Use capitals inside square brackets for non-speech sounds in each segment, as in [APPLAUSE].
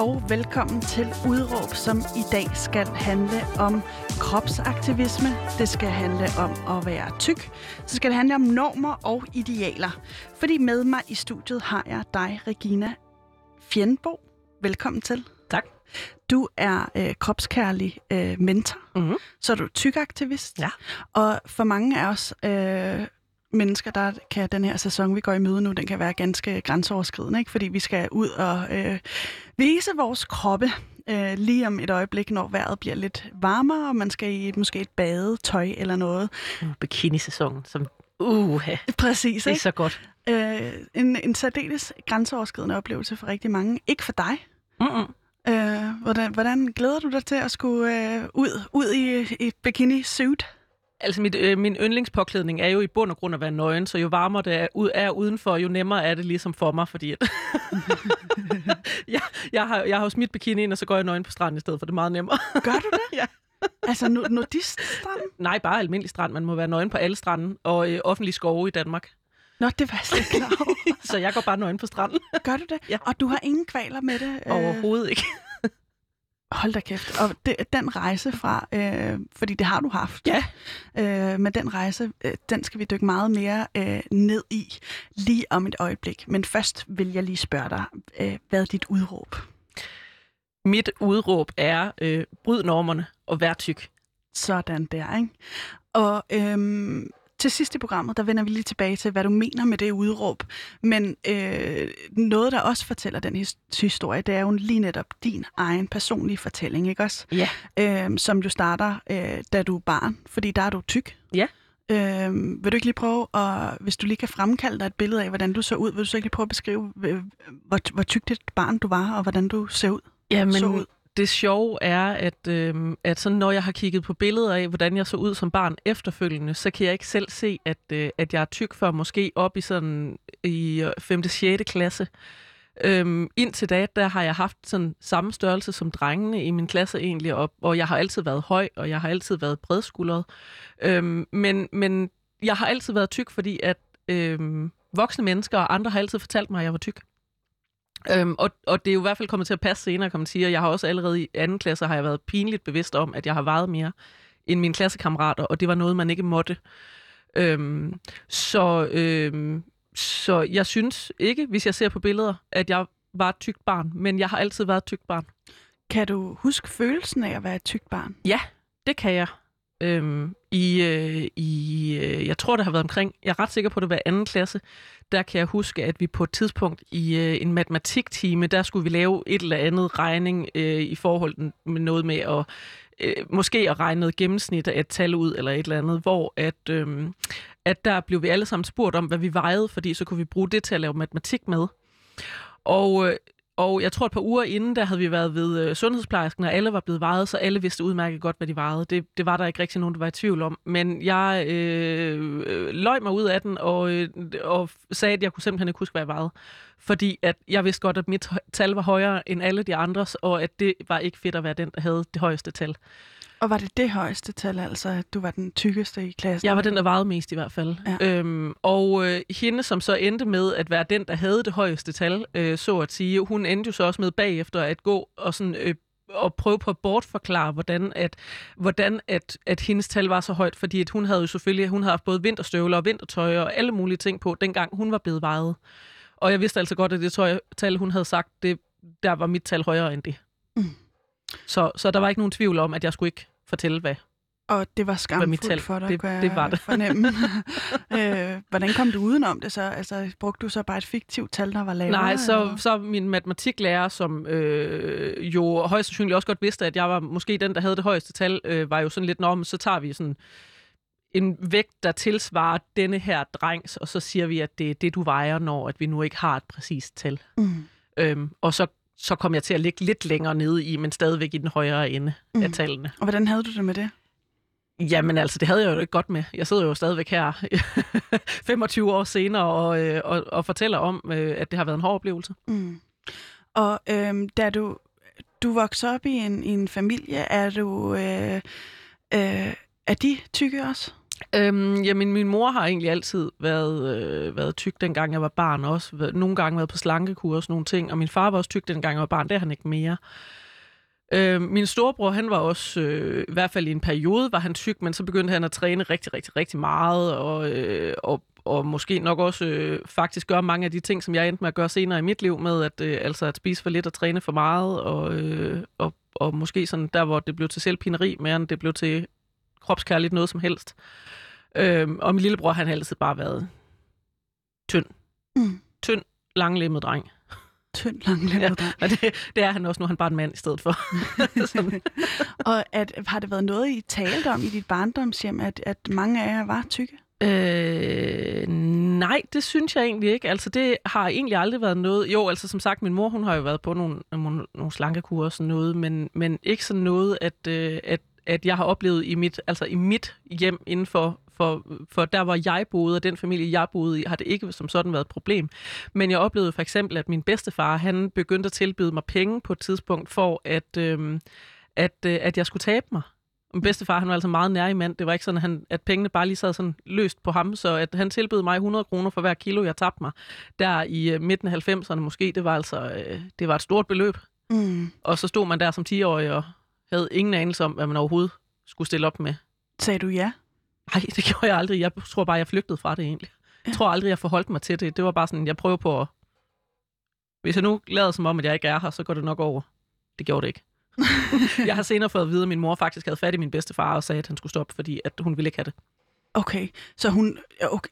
Og velkommen til Udråb, som i dag skal handle om kropsaktivisme. Det skal handle om at være tyk. Så skal det handle om normer og idealer. Fordi med mig i studiet har jeg dig, Regina Fjendbo. Velkommen til. Tak. Du er øh, kropskærlig øh, mentor. Mm-hmm. Så er du tykaktivist. Ja. Og for mange af os øh, mennesker, der kan den her sæson, vi går i møde nu, den kan være ganske grænseoverskridende, ikke? fordi vi skal ud og øh, vise vores kroppe øh, lige om et øjeblik, når vejret bliver lidt varmere, og man skal i et, måske et badetøj eller noget. Uh, bikini-sæsonen, som... Uh, Præcis, det er ikke? så godt. Øh, en, en særdeles grænseoverskridende oplevelse for rigtig mange. Ikke for dig. Mm-mm. Øh, hvordan, hvordan glæder du dig til at skulle øh, ud, ud i et bikini-suit? Altså, mit, øh, min yndlingspåklædning er jo i bund og grund at være nøgen, så jo varmere det er, ud, er udenfor, jo nemmere er det ligesom for mig, fordi at [LAUGHS] jeg, jeg, har, jeg har jo smidt bikini ind, og så går jeg nøgen på stranden i stedet, for det er meget nemmere. Gør du det? [LAUGHS] Ja. Altså nu, nudiststrand? Nej, bare almindelig strand. Man må være nøgen på alle stranden, og øh, offentlige skove i Danmark. Nå, det var jeg slet klar. [LAUGHS] Så jeg går bare nøgen på stranden. Gør du det? Ja. Og du har ingen kvaler med det? øh, Overhovedet ikke. Hold da kæft. Og det, den rejse fra, øh, fordi det har du haft. Ja. Øh, men den rejse, øh, den skal vi dykke meget mere øh, ned i lige om et øjeblik. Men først vil jeg lige spørge dig, øh, hvad er dit udråb? Mit udråb er, øh, bryd normerne og vær tyk. Sådan der, ikke? Og øhm, til sidst i programmet, der vender vi lige tilbage til, hvad du mener med det udråb. Men øh, noget, der også fortæller den his- historie, det er jo lige netop din egen personlige fortælling, ikke også? Ja. Øhm, som jo starter, øh, da du er barn, fordi der er du tyk. Ja. Øhm, vil du ikke lige prøve, at, hvis du lige kan fremkalde dig et billede af, hvordan du så ud, vil du så ikke lige prøve at beskrive, øh, hvor, hvor tykt et barn du var, og hvordan du ser ud? Jamen, så ud det sjove er, at, øh, at sådan, når jeg har kigget på billeder af, hvordan jeg så ud som barn efterfølgende, så kan jeg ikke selv se, at, øh, at jeg er tyk før måske op i sådan i øh, 5. 6. klasse. Øhm, indtil da, der har jeg haft sådan samme størrelse som drengene i min klasse egentlig, og, og jeg har altid været høj, og jeg har altid været bredskuldret. Øhm, men, men jeg har altid været tyk, fordi at øhm, voksne mennesker og andre har altid fortalt mig, at jeg var tyk. Øhm, og, og det er jo i hvert fald kommet til at passe senere, kan man sige. Og jeg har også allerede i anden klasse har jeg været pinligt bevidst om, at jeg har vejet mere end mine klassekammerater, og det var noget, man ikke måtte. Øhm, så, øhm, så jeg synes ikke, hvis jeg ser på billeder, at jeg var et tykt barn, men jeg har altid været et tykt barn. Kan du huske følelsen af at være et tykt barn? Det kan jeg. Øhm, I, øh, i øh, jeg tror, det har været omkring, jeg er ret sikker på, at det var anden klasse, der kan jeg huske, at vi på et tidspunkt i øh, en matematiktime, der skulle vi lave et eller andet regning øh, i forhold med noget med at øh, måske at regne noget gennemsnit af et tal ud eller et eller andet, hvor at, øh, at der blev vi alle sammen spurgt om, hvad vi vejede, fordi så kunne vi bruge det til at lave matematik med. Og, øh, og jeg tror, et par uger inden, der havde vi været ved øh, sundhedsplejersken, og alle var blevet vejet, så alle vidste udmærket godt, hvad de vejede. Det, det var der ikke rigtig nogen, der var i tvivl om. Men jeg øh, øh løg løj mig ud af den, og, øh, og sagde, at jeg kunne simpelthen ikke huske, hvad jeg vejede. Fordi at jeg vidste godt, at mit tal var højere end alle de andres, og at det var ikke fedt at være den, der havde det højeste tal. Og var det det højeste tal, altså at du var den tykkeste i klassen? Jeg var den, der vejede mest i hvert fald. Ja. Øhm, og øh, hende, som så endte med at være den, der havde det højeste tal, øh, så at sige, hun endte jo så også med bagefter at gå og sådan... Øh, og prøve på at bortforklare, hvordan, at, hvordan at, at hendes tal var så højt, fordi at hun havde jo selvfølgelig hun havde haft både vinterstøvler og vintertøj og alle mulige ting på, dengang hun var blevet vejet. Og jeg vidste altså godt, at det tøj, tal, hun havde sagt, det, der var mit tal højere end det. Mm. Så, så der var ikke nogen tvivl om, at jeg skulle ikke fortælle, hvad, Og det var skamfuldt for dig, Det- kunne jeg det var det. fornemme. [LAUGHS] [LAUGHS] øh, hvordan kom du udenom det så? Altså, brugte du så bare et fiktivt tal, der var lavere? Nej, så, eller? så min matematiklærer, som øh, jo højst sandsynligt også godt vidste, at jeg var måske den, der havde det højeste tal, øh, var jo sådan lidt, om så tager vi sådan en vægt, der tilsvarer denne her drengs, og så siger vi, at det er det, du vejer, når at vi nu ikke har et præcist tal. Mm. Øhm, og så, så kom jeg til at ligge lidt længere nede i, men stadigvæk i den højere ende mm. af tallene. Og hvordan havde du det med det? Jamen altså, det havde jeg jo ikke godt med. Jeg sidder jo stadigvæk her [LAUGHS] 25 år senere og, øh, og, og fortæller om, øh, at det har været en hård oplevelse. Mm. Og øhm, da du, du voksede op i en, i en familie, er du... Øh, øh, er de tykke også? Øhm, jamen, min mor har egentlig altid været, øh, været tyk, dengang jeg var barn også. Nogle gange været på slankekur og sådan nogle ting. Og min far var også tyk, dengang jeg var barn. Det er han ikke mere. Øh, min storebror, han var også, øh, i hvert fald i en periode, var han tyk, men så begyndte han at træne rigtig, rigtig, rigtig meget, og, øh, og, og måske nok også øh, faktisk gøre mange af de ting, som jeg endte med at gøre senere i mit liv, med at, øh, altså at spise for lidt og træne for meget, og, øh, og, og måske sådan der, hvor det blev til selvpineri, mere end det blev til kropskærligt noget som helst. Øh, og min lillebror, han har altid bare været tynd. Mm. Tynd, langlemmet dreng. Tynd, lang ja. Og det, det er han også nu, er han bare en mand i stedet for. [LAUGHS] Og at, har det været noget, I talte om i dit barndomshjem, at, at mange af jer var tykke? Øh, nej, det synes jeg egentlig ikke. Altså, det har egentlig aldrig været noget. Jo, altså som sagt, min mor, hun har jo været på nogle, nogle, nogle slankekurer og sådan noget, men, men ikke sådan noget, at, øh, at, at jeg har oplevet i mit, altså i mit hjem inden for, for, for der, hvor jeg boede, og den familie, jeg boede i, har det ikke som sådan været et problem. Men jeg oplevede for eksempel, at min bedstefar, han begyndte at tilbyde mig penge på et tidspunkt, for at, øh, at, øh, at jeg skulle tabe mig. Min bedstefar, han var altså meget nær i mand. Det var ikke sådan, at, han, at pengene bare lige sad sådan løst på ham, så at han tilbød mig 100 kroner for hver kilo, jeg tabte mig. Der i uh, midten af 90'erne måske, det var altså uh, det var et stort beløb. Mm. Og så stod man der som 10-årig og havde ingen anelse om, hvad man overhovedet skulle stille op med. Sagde du ja? Nej, det gjorde jeg aldrig. Jeg tror bare, jeg flygtede fra det egentlig. Jeg tror aldrig, jeg forholdt mig til det. Det var bare sådan, jeg prøver på at... Hvis jeg nu lader som om, at jeg ikke er her, så går det nok over. Det gjorde det ikke. [LAUGHS] jeg har senere fået at vide, at min mor faktisk havde fat i min bedstefar og sagde, at han skulle stoppe, fordi at hun ville ikke have det. Okay, så hun, okay,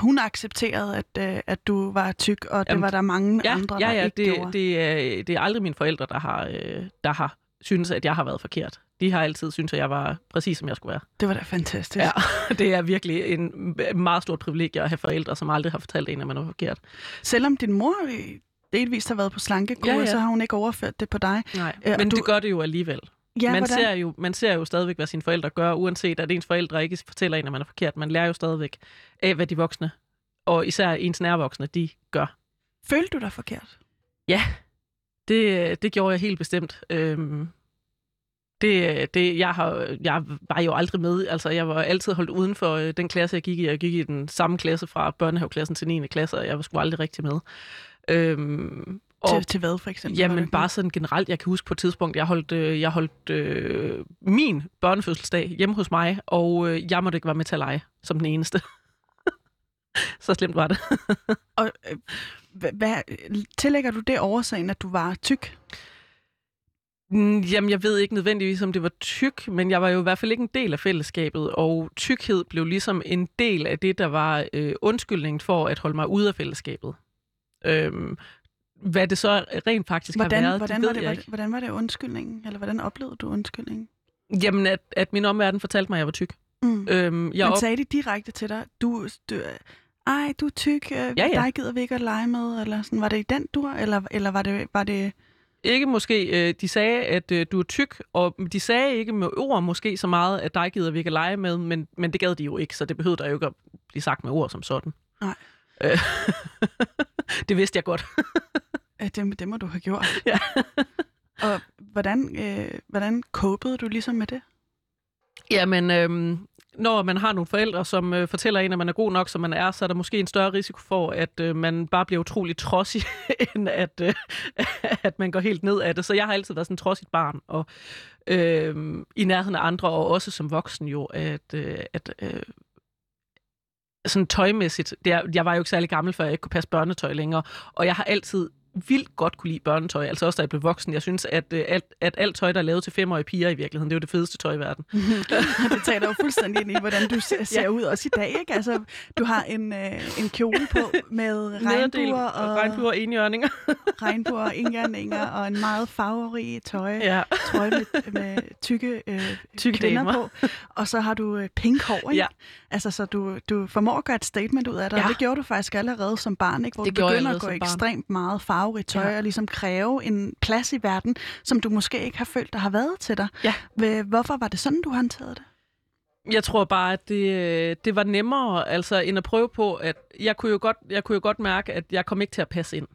hun accepterede, at, øh, at du var tyk, og det Jamen, var der mange Ja, andre, ja, der ja ikke det, gjorde. det, er, det er aldrig mine forældre, der har, øh, der har synes, at jeg har været forkert. De har altid syntes, at jeg var præcis, som jeg skulle være. Det var da fantastisk. Ja, [LAUGHS] det er virkelig en meget stort privilegie at have forældre, som aldrig har fortalt en, at man er forkert. Selvom din mor øh, delvist har været på slankekur, Ja, ja, ja. ja. så har hun ikke overført det på dig. Nej, Øh, men du- det gør det jo alligevel. Ja, man, hvordan? ser jo, man ser jo stadigvæk, hvad sine forældre gør, uanset at ens forældre ikke fortæller en, at man er forkert. Man lærer jo stadigvæk af, hvad de voksne, og især ens nærvoksne, de gør. Følte du dig forkert? Det, det gjorde jeg helt bestemt. Øhm, det, det, jeg, har, jeg var jo aldrig med. Altså, jeg var altid holdt uden for øh, den klasse, jeg gik i. Jeg gik i den samme klasse fra børnehaveklassen til 9. klasse, og jeg var sgu aldrig rigtig med. Øhm, og, Til, til hvad, for eksempel? Jamen bare sådan generelt. Jeg kan huske på et tidspunkt, jeg holdt, øh, jeg holdt øh, min børnefødselsdag hjemme hos mig, og øh, jeg måtte ikke være med til at lege som den eneste. [LAUGHS] Så slemt var det. Og, øh, [LAUGHS] hvad, tillægger du det årsagen, at du var tyk? Mm, Jamen, jeg ved ikke nødvendigvis, om det var tyk, men jeg var jo i hvert fald ikke en del af fællesskabet, og tykkhed blev ligesom en del af det, der var øh, undskyldningen for at holde mig ude af fællesskabet. Øhm, hvad det så rent faktisk Hvordan, har været, hvordan, det var ved det, jeg var ikke. hvordan var det undskyldningen? Eller hvordan oplevede du undskyldningen? Jamen, at, at min omverden fortalte mig, at jeg var tyk. Mm. Øhm, jeg Men op... sagde de direkte til dig, du, du ej, du er tyk, øh, Ja, ja. dig gider vi ikke at lege med, eller sådan, var det i den dur, eller, eller var det, var det, Ikke måske, øh, de sagde, at øh, du er tyk, og de sagde ikke med ord måske så meget, at dig gider vi ikke at lege med, men, men det gad de jo ikke, så det behøvede der jo ikke at blive sagt med ord som sådan. Nej. Øh, [LAUGHS] det vidste jeg godt. øh, det, det må du have gjort. [LAUGHS] Ja. og hvordan, øh, hvordan copede du ligesom med det? Jamen, øhm, når man har nogle forældre, som øh, fortæller en, at man er god nok, som man er, så er der måske en større risiko for, at øh, man bare bliver utrolig trodsig, [LAUGHS] end at, øh, [LAUGHS] at man går helt ned af det. Så jeg har altid været sådan et trodsigt barn, og øh, i nærheden af andre, og også som voksen jo, at, øh, at øh, sådan tøjmæssigt, det er, jeg var jo ikke særlig gammel, før jeg ikke kunne passe børnetøj længere, og jeg har altid vildt godt kunne lide børnetøj, altså også da jeg blev voksen. Jeg synes, at, øh, alt, at alt tøj, der er lavet til femårige piger i virkeligheden, det er jo det fedeste tøj i verden. [LAUGHS] det taler jo fuldstændig ind i, hvordan du ser, ser Ja. ud også i dag, ikke? Altså, du har en, øh, en kjole på med regnbuer og, regnbuer og enhjørninger. [LAUGHS] regnbuer og indjørninger og en meget farverig tøj, Ja. trøje med, med tykke, øh, Tykke kvinder damer. på. Og så har du øh, pink hår, ikke? Ja. Altså, så du, du formår at gøre et statement ud af det, ja. Og det gjorde du faktisk allerede som barn, ikke? Hvor Det du begynder at gå ekstremt meget farverigt tøj, Ja. og ligesom kræve en plads i verden, som du måske ikke har følt, der har været til dig. Ja. Hvorfor var det sådan, du håndterede det? Jeg tror bare, at det, øh, det var nemmere, altså, end at prøve på, at jeg kunne, jo godt, jeg kunne jo godt mærke, at jeg kom ikke til at passe ind.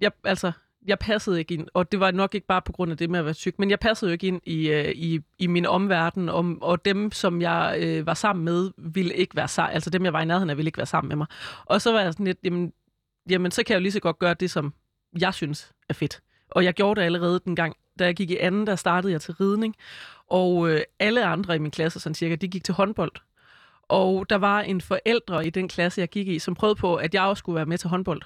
Jeg, altså, jeg passede ikke ind, og det var nok ikke bare på grund af det med at være syg, men jeg passede jo ikke ind i, øh, i, i min omverden, og, og dem, som jeg øh, var sammen med, ville ikke være sammen, altså dem, jeg var i nærheden af, ville ikke være sammen med mig. Og så var jeg sådan lidt, jamen, jamen så kan jeg jo lige så godt gøre det, som jeg synes er fedt. Og jeg gjorde det allerede den gang, da jeg gik i anden, der startede jeg til ridning, og øh, alle andre i min klasse, sådan cirka, de gik til håndbold. Og der var en forældre i den klasse, jeg gik i, som prøvede på, at jeg også skulle være med til håndbold.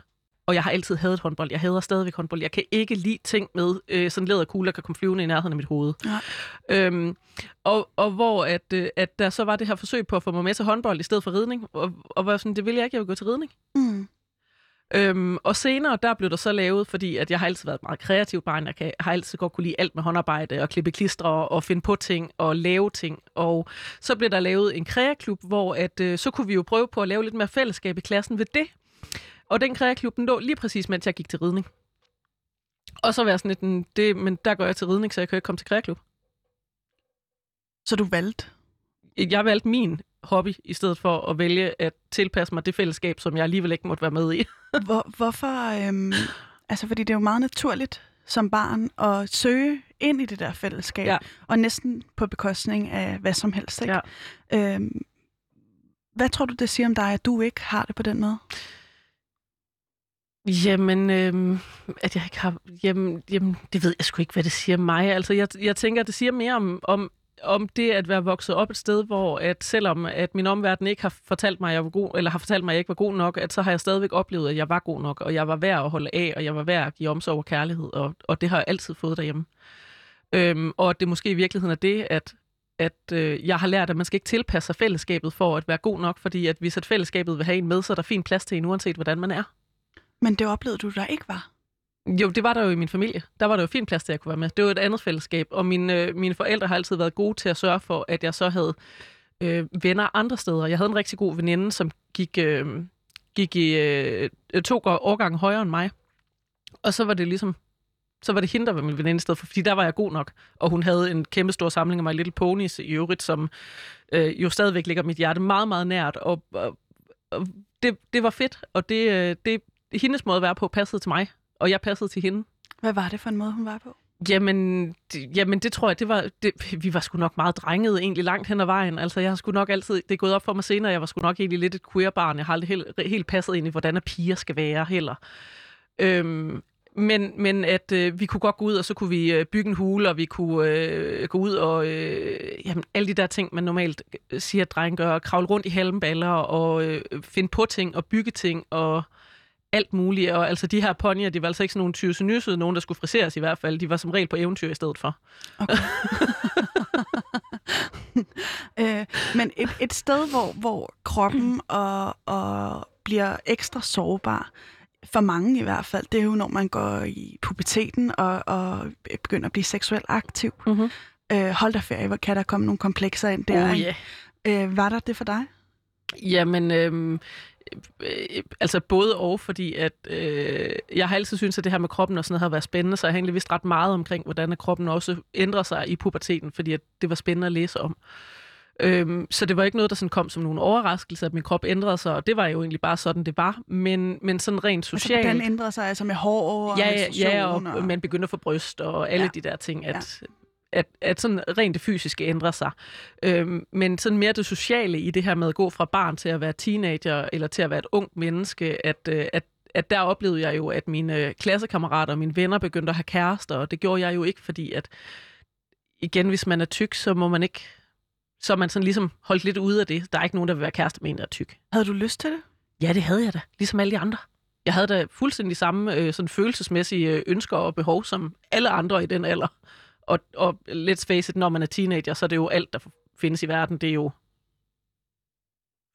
Og jeg har altid hadet håndbold. Jeg hader stadigvæk håndbold. Jeg kan ikke lide ting med øh, sådan læderkugle, der kan komme flyvende i nærheden af mit hoved. Ja. Øhm, og, og hvor at, øh, at der så var det her forsøg på at få mig med til håndbold i stedet for ridning. Og, og var sådan, det ville jeg ikke, jeg ville gå til ridning. Mm. Øhm, og senere, der blev der så lavet, fordi at jeg har altid været et meget kreativt barn. Jeg kan, har altid godt kunne lide alt med håndarbejde og klippe klistre og finde på ting og lave ting. Og så blev der lavet en kreaklub, hvor at, øh, så kunne vi jo prøve på at lave lidt mere fællesskab i klassen ved det. Og den kreaklub, den lå lige præcis, mens jeg gik til ridning. Og så var jeg sådan lidt, "Mm, det, men der går jeg til ridning, så jeg kan ikke komme til kreaklub. Så du valgte? Jeg valgte min hobby, i stedet for at vælge at tilpasse mig det fællesskab, som jeg alligevel ikke måtte være med i. [LAUGHS] Hvor, hvorfor? Øhm, altså, fordi det er jo meget naturligt som barn at søge ind i det der fællesskab, Ja. og næsten på bekostning af hvad som helst. Ikke? Ja. Øhm, hvad tror du, det siger om dig, at du ikke har det på den måde? Jamen, øhm, at jeg ikke har... Jamen, jamen, det ved jeg sgu ikke, hvad det siger mig. Altså, jeg, jeg tænker, at det siger mere om, om, om det at være vokset op et sted, hvor at selvom at min omverden ikke har fortalt mig, at jeg var god, eller har fortalt mig, at jeg ikke var god nok, at så har jeg stadigvæk oplevet, at jeg var god nok, og jeg var værd at holde af, og jeg var værd at give omsorg og kærlighed, og, og det har jeg altid fået derhjemme. Øhm, og at det måske i virkeligheden er det, at at øh, jeg har lært, at man skal ikke tilpasse sig fællesskabet for at være god nok, fordi at hvis at fællesskabet vil have en med, så er der fin plads til en, uanset hvordan man er. Men det oplevede du, der ikke var. Jo, det var der jo i min familie. Der var der jo fin plads til, at jeg kunne være med. Det var et andet fællesskab, og mine, øh, mine forældre har altid været gode til at sørge for, at jeg så havde øh, venner andre steder. Jeg havde en rigtig god veninde, som gik, øh, gik i øh, to årgange højere end mig. Og så var det ligesom, så var det hende, der var min veninde i stedet for, fordi der var jeg god nok. Og hun havde en kæmpe stor samling af My Little Ponies i øvrigt, som øh, jo stadigvæk ligger mit hjerte meget, meget nært. Og, og, og det, det var fedt, og det, øh, det, hendes måde at være på passede til mig, og jeg passede til hende. Hvad var det for en måde, hun var på? Jamen, det, jamen det tror jeg, det var, det, vi var sgu nok meget drengede egentlig langt hen ad vejen. Altså jeg har sgu nok altid, det er gået op for mig senere, jeg var sgu nok egentlig lidt et queer-barn. Jeg har aldrig helt, helt passet ind i, hvordan piger skal være heller. Øhm, men, men at øh, vi kunne godt gå ud, og så kunne vi øh, bygge en hule, og vi kunne øh, gå ud og øh, jamen, alle de der ting, man normalt øh, siger, at drenge gør, kravle rundt i halmballer og øh, finde på ting og bygge ting og alt muligt. Og altså de her ponyer, de var altså ikke sådan nogle tyvsenysede, nogen der skulle friseres i hvert fald. De var som regel på eventyr i stedet for. Okay. [LAUGHS] øh, men et, et sted, hvor, hvor kroppen og, og bliver ekstra sårbar, for mange i hvert fald, det er jo, når man går i puberteten og, og begynder at blive seksuelt aktiv. Mm-hmm. Øh, hold da ferie, hvor kan der komme nogle komplekser ind der? Oh, yeah. øh, var der det for dig? Jamen, øh, altså både og, fordi at øh, jeg har altid syntes, at det her med kroppen og sådan noget har været spændende, så jeg har egentlig vidst ret meget omkring, hvordan kroppen også ændrer sig i puberteten, fordi at det var spændende at læse om. Øhm, så det var ikke noget, der sådan kom som nogen overraskelse, at min krop ændrede sig, og det var jo egentlig bare sådan, det var. Men, men sådan rent socialt... Altså, hvordan ændrede sig altså med hår og ja, ja, og, man begynder at få bryst og alle ja. de der ting, at, ja. At, at sådan rent det fysiske ændrer sig. Øhm, men sådan mere det sociale i det her med at gå fra barn til at være teenager, eller til at være et ungt menneske, at, øh, at at der oplevede jeg jo, at mine klassekammerater og mine venner begyndte at have kærester, og det gjorde jeg jo ikke, fordi at igen, hvis man er tyk, så må man ikke så er man sådan ligesom holdt lidt ude af det. Der er ikke nogen, der vil være kæreste med en, der er tyk. Havde du lyst til det? Ja, det havde jeg da. Ligesom alle de andre. Jeg havde da fuldstændig samme øh, sådan følelsesmæssige øh, ønsker og behov som alle andre i den alder. Og, og let's face it, når man er teenager, så er det jo alt, der findes i verden. Det er jo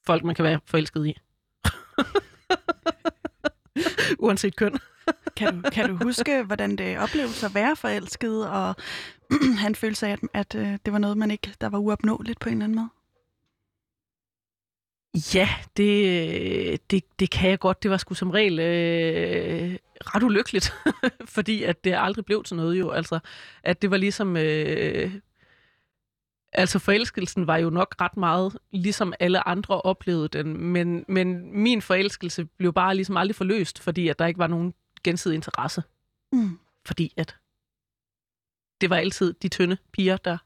folk, man kan være forelsket i. [LAUGHS] Uanset køn. Kan du, kan du huske, hvordan det opleves at være forelsket, og [CLEARS THROAT] han følte sig, at, at øh, det var noget, man ikke, der var uopnåeligt på en eller anden måde? Ja, det, det, det kan jeg godt. Det var sgu som regel øh, ret ulykkeligt, [LAUGHS] fordi at det aldrig blev til noget jo. Altså, at det var ligesom... Øh, Altså forelskelsen var jo nok ret meget, ligesom alle andre oplevede den, men, men min forelskelse blev bare ligesom aldrig forløst, fordi at der ikke var nogen gensidig interesse. Mm. Fordi at det var altid de tynde piger, der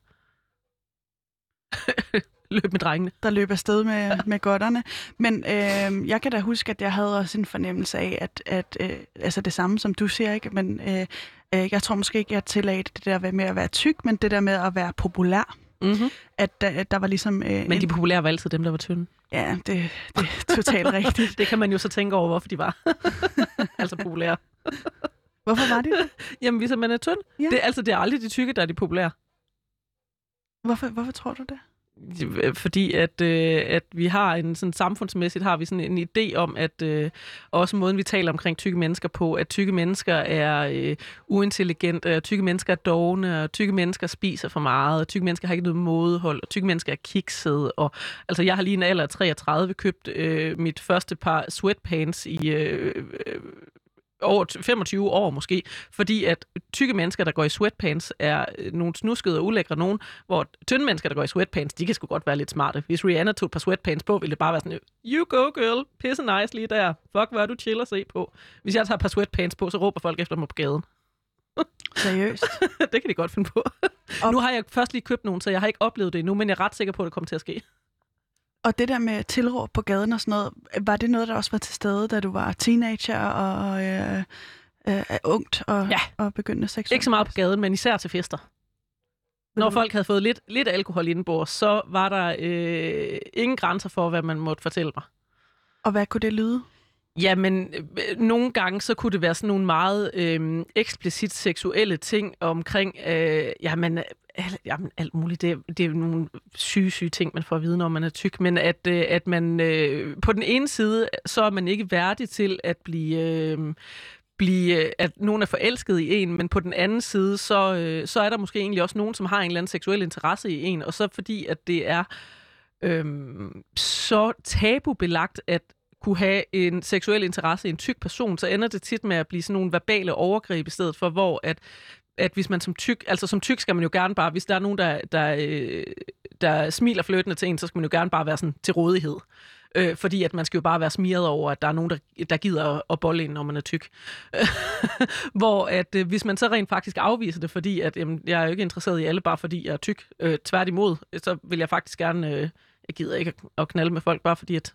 [LAUGHS] løb med drengene. der løb afsted med, med godterne. Men øh, jeg kan da huske, at jeg havde også en fornemmelse af, at, at øh, altså det samme som du siger, ikke? men øh, øh, jeg tror måske ikke, jeg tillagde det der med at være tyk, men det der med at være populær. Mm-hmm. At der, der var ligesom... Øh, Men de en, populære var altid dem, der var tynde. Ja, det, det er totalt rigtigt. [LAUGHS] Det kan man jo så tænke over, hvorfor de var. [LAUGHS] altså populære. Hvorfor var det det? [LAUGHS] Jamen, hvis man er tynd. Ja. Det, er, altså, det er aldrig de tykke, der er de populære. Hvorfor, hvorfor tror du det? Øh, fordi at, øh, at vi har en sådan samfundsmæssigt har vi sådan en idé om at øh, også måden vi taler omkring tykke mennesker på at tykke mennesker er øh, uintelligente, at tykke mennesker er dogne, og tykke mennesker spiser for meget, og tykke mennesker har ikke noget modhold, og tykke mennesker er kiksede og altså jeg har lige en alder af 33 købt øh, mit første par sweatpants i øh, øh, over t- 25 år måske, fordi at tykke mennesker, der går i sweatpants, er øh, nogle snuskede og ulækre nogen, hvor tynde mennesker, der går i sweatpants, de kan sgu godt være lidt smarte. Hvis Rihanna tog et par sweatpants på, ville det bare være sådan, you go girl, pisse nice lige der. Fuck, hvor er du chill at se på. Hvis jeg tager et par sweatpants på, så råber folk efter mig på gaden. [LAUGHS] Seriøst? det kan de godt finde på. Og- nu har jeg først lige købt nogen, så jeg har ikke oplevet det endnu, men jeg er ret sikker på, at det kommer til at ske. Og det der med tilråb på gaden og sådan noget, var det noget, der også var til stede, da du var teenager og øh, øh, ungt og, Ja. og begyndte seksuelt? Ikke så meget på gaden, men især til fester. Når folk havde fået lidt, lidt alkohol indenbords, så var der øh, ingen grænser for, hvad man måtte fortælle mig. Og hvad kunne det lyde? Jamen, øh, nogle gange så kunne det være sådan nogle meget øh, eksplicit seksuelle ting omkring, øh, jamen, al, jamen, alt muligt. Det, det er jo nogle syge, syge ting, man får at vide, når man er tyk. Men at, øh, at man øh, på den ene side, så er man ikke værdig til at blive... Øh, blive, øh, at nogen er forelsket i en, men på den anden side, så, øh, så er der måske egentlig også nogen, som har en eller anden seksuel interesse i en, og så fordi, at det er øhm, så tabubelagt at kunne have en seksuel interesse i en tyk person, så ender det tit med at blive sådan nogle verbale overgreb i stedet for, hvor at, at hvis man som tyk, altså som tyk skal man jo gerne bare, hvis der er nogen, der, der, øh, der smiler fløtende til en, så skal man jo gerne bare være sådan til rådighed. Øh, fordi at man skal jo bare være smiret over, at der er nogen, der, der gider at bolle en, når man er tyk. [LAUGHS] Hvor at øh, hvis man så rent faktisk afviser det, fordi at jamen, jeg er jo ikke interesseret i alle, bare fordi jeg er tyk, øh, tværtimod, så vil jeg faktisk gerne, øh, jeg gider ikke at knalde med folk, bare fordi at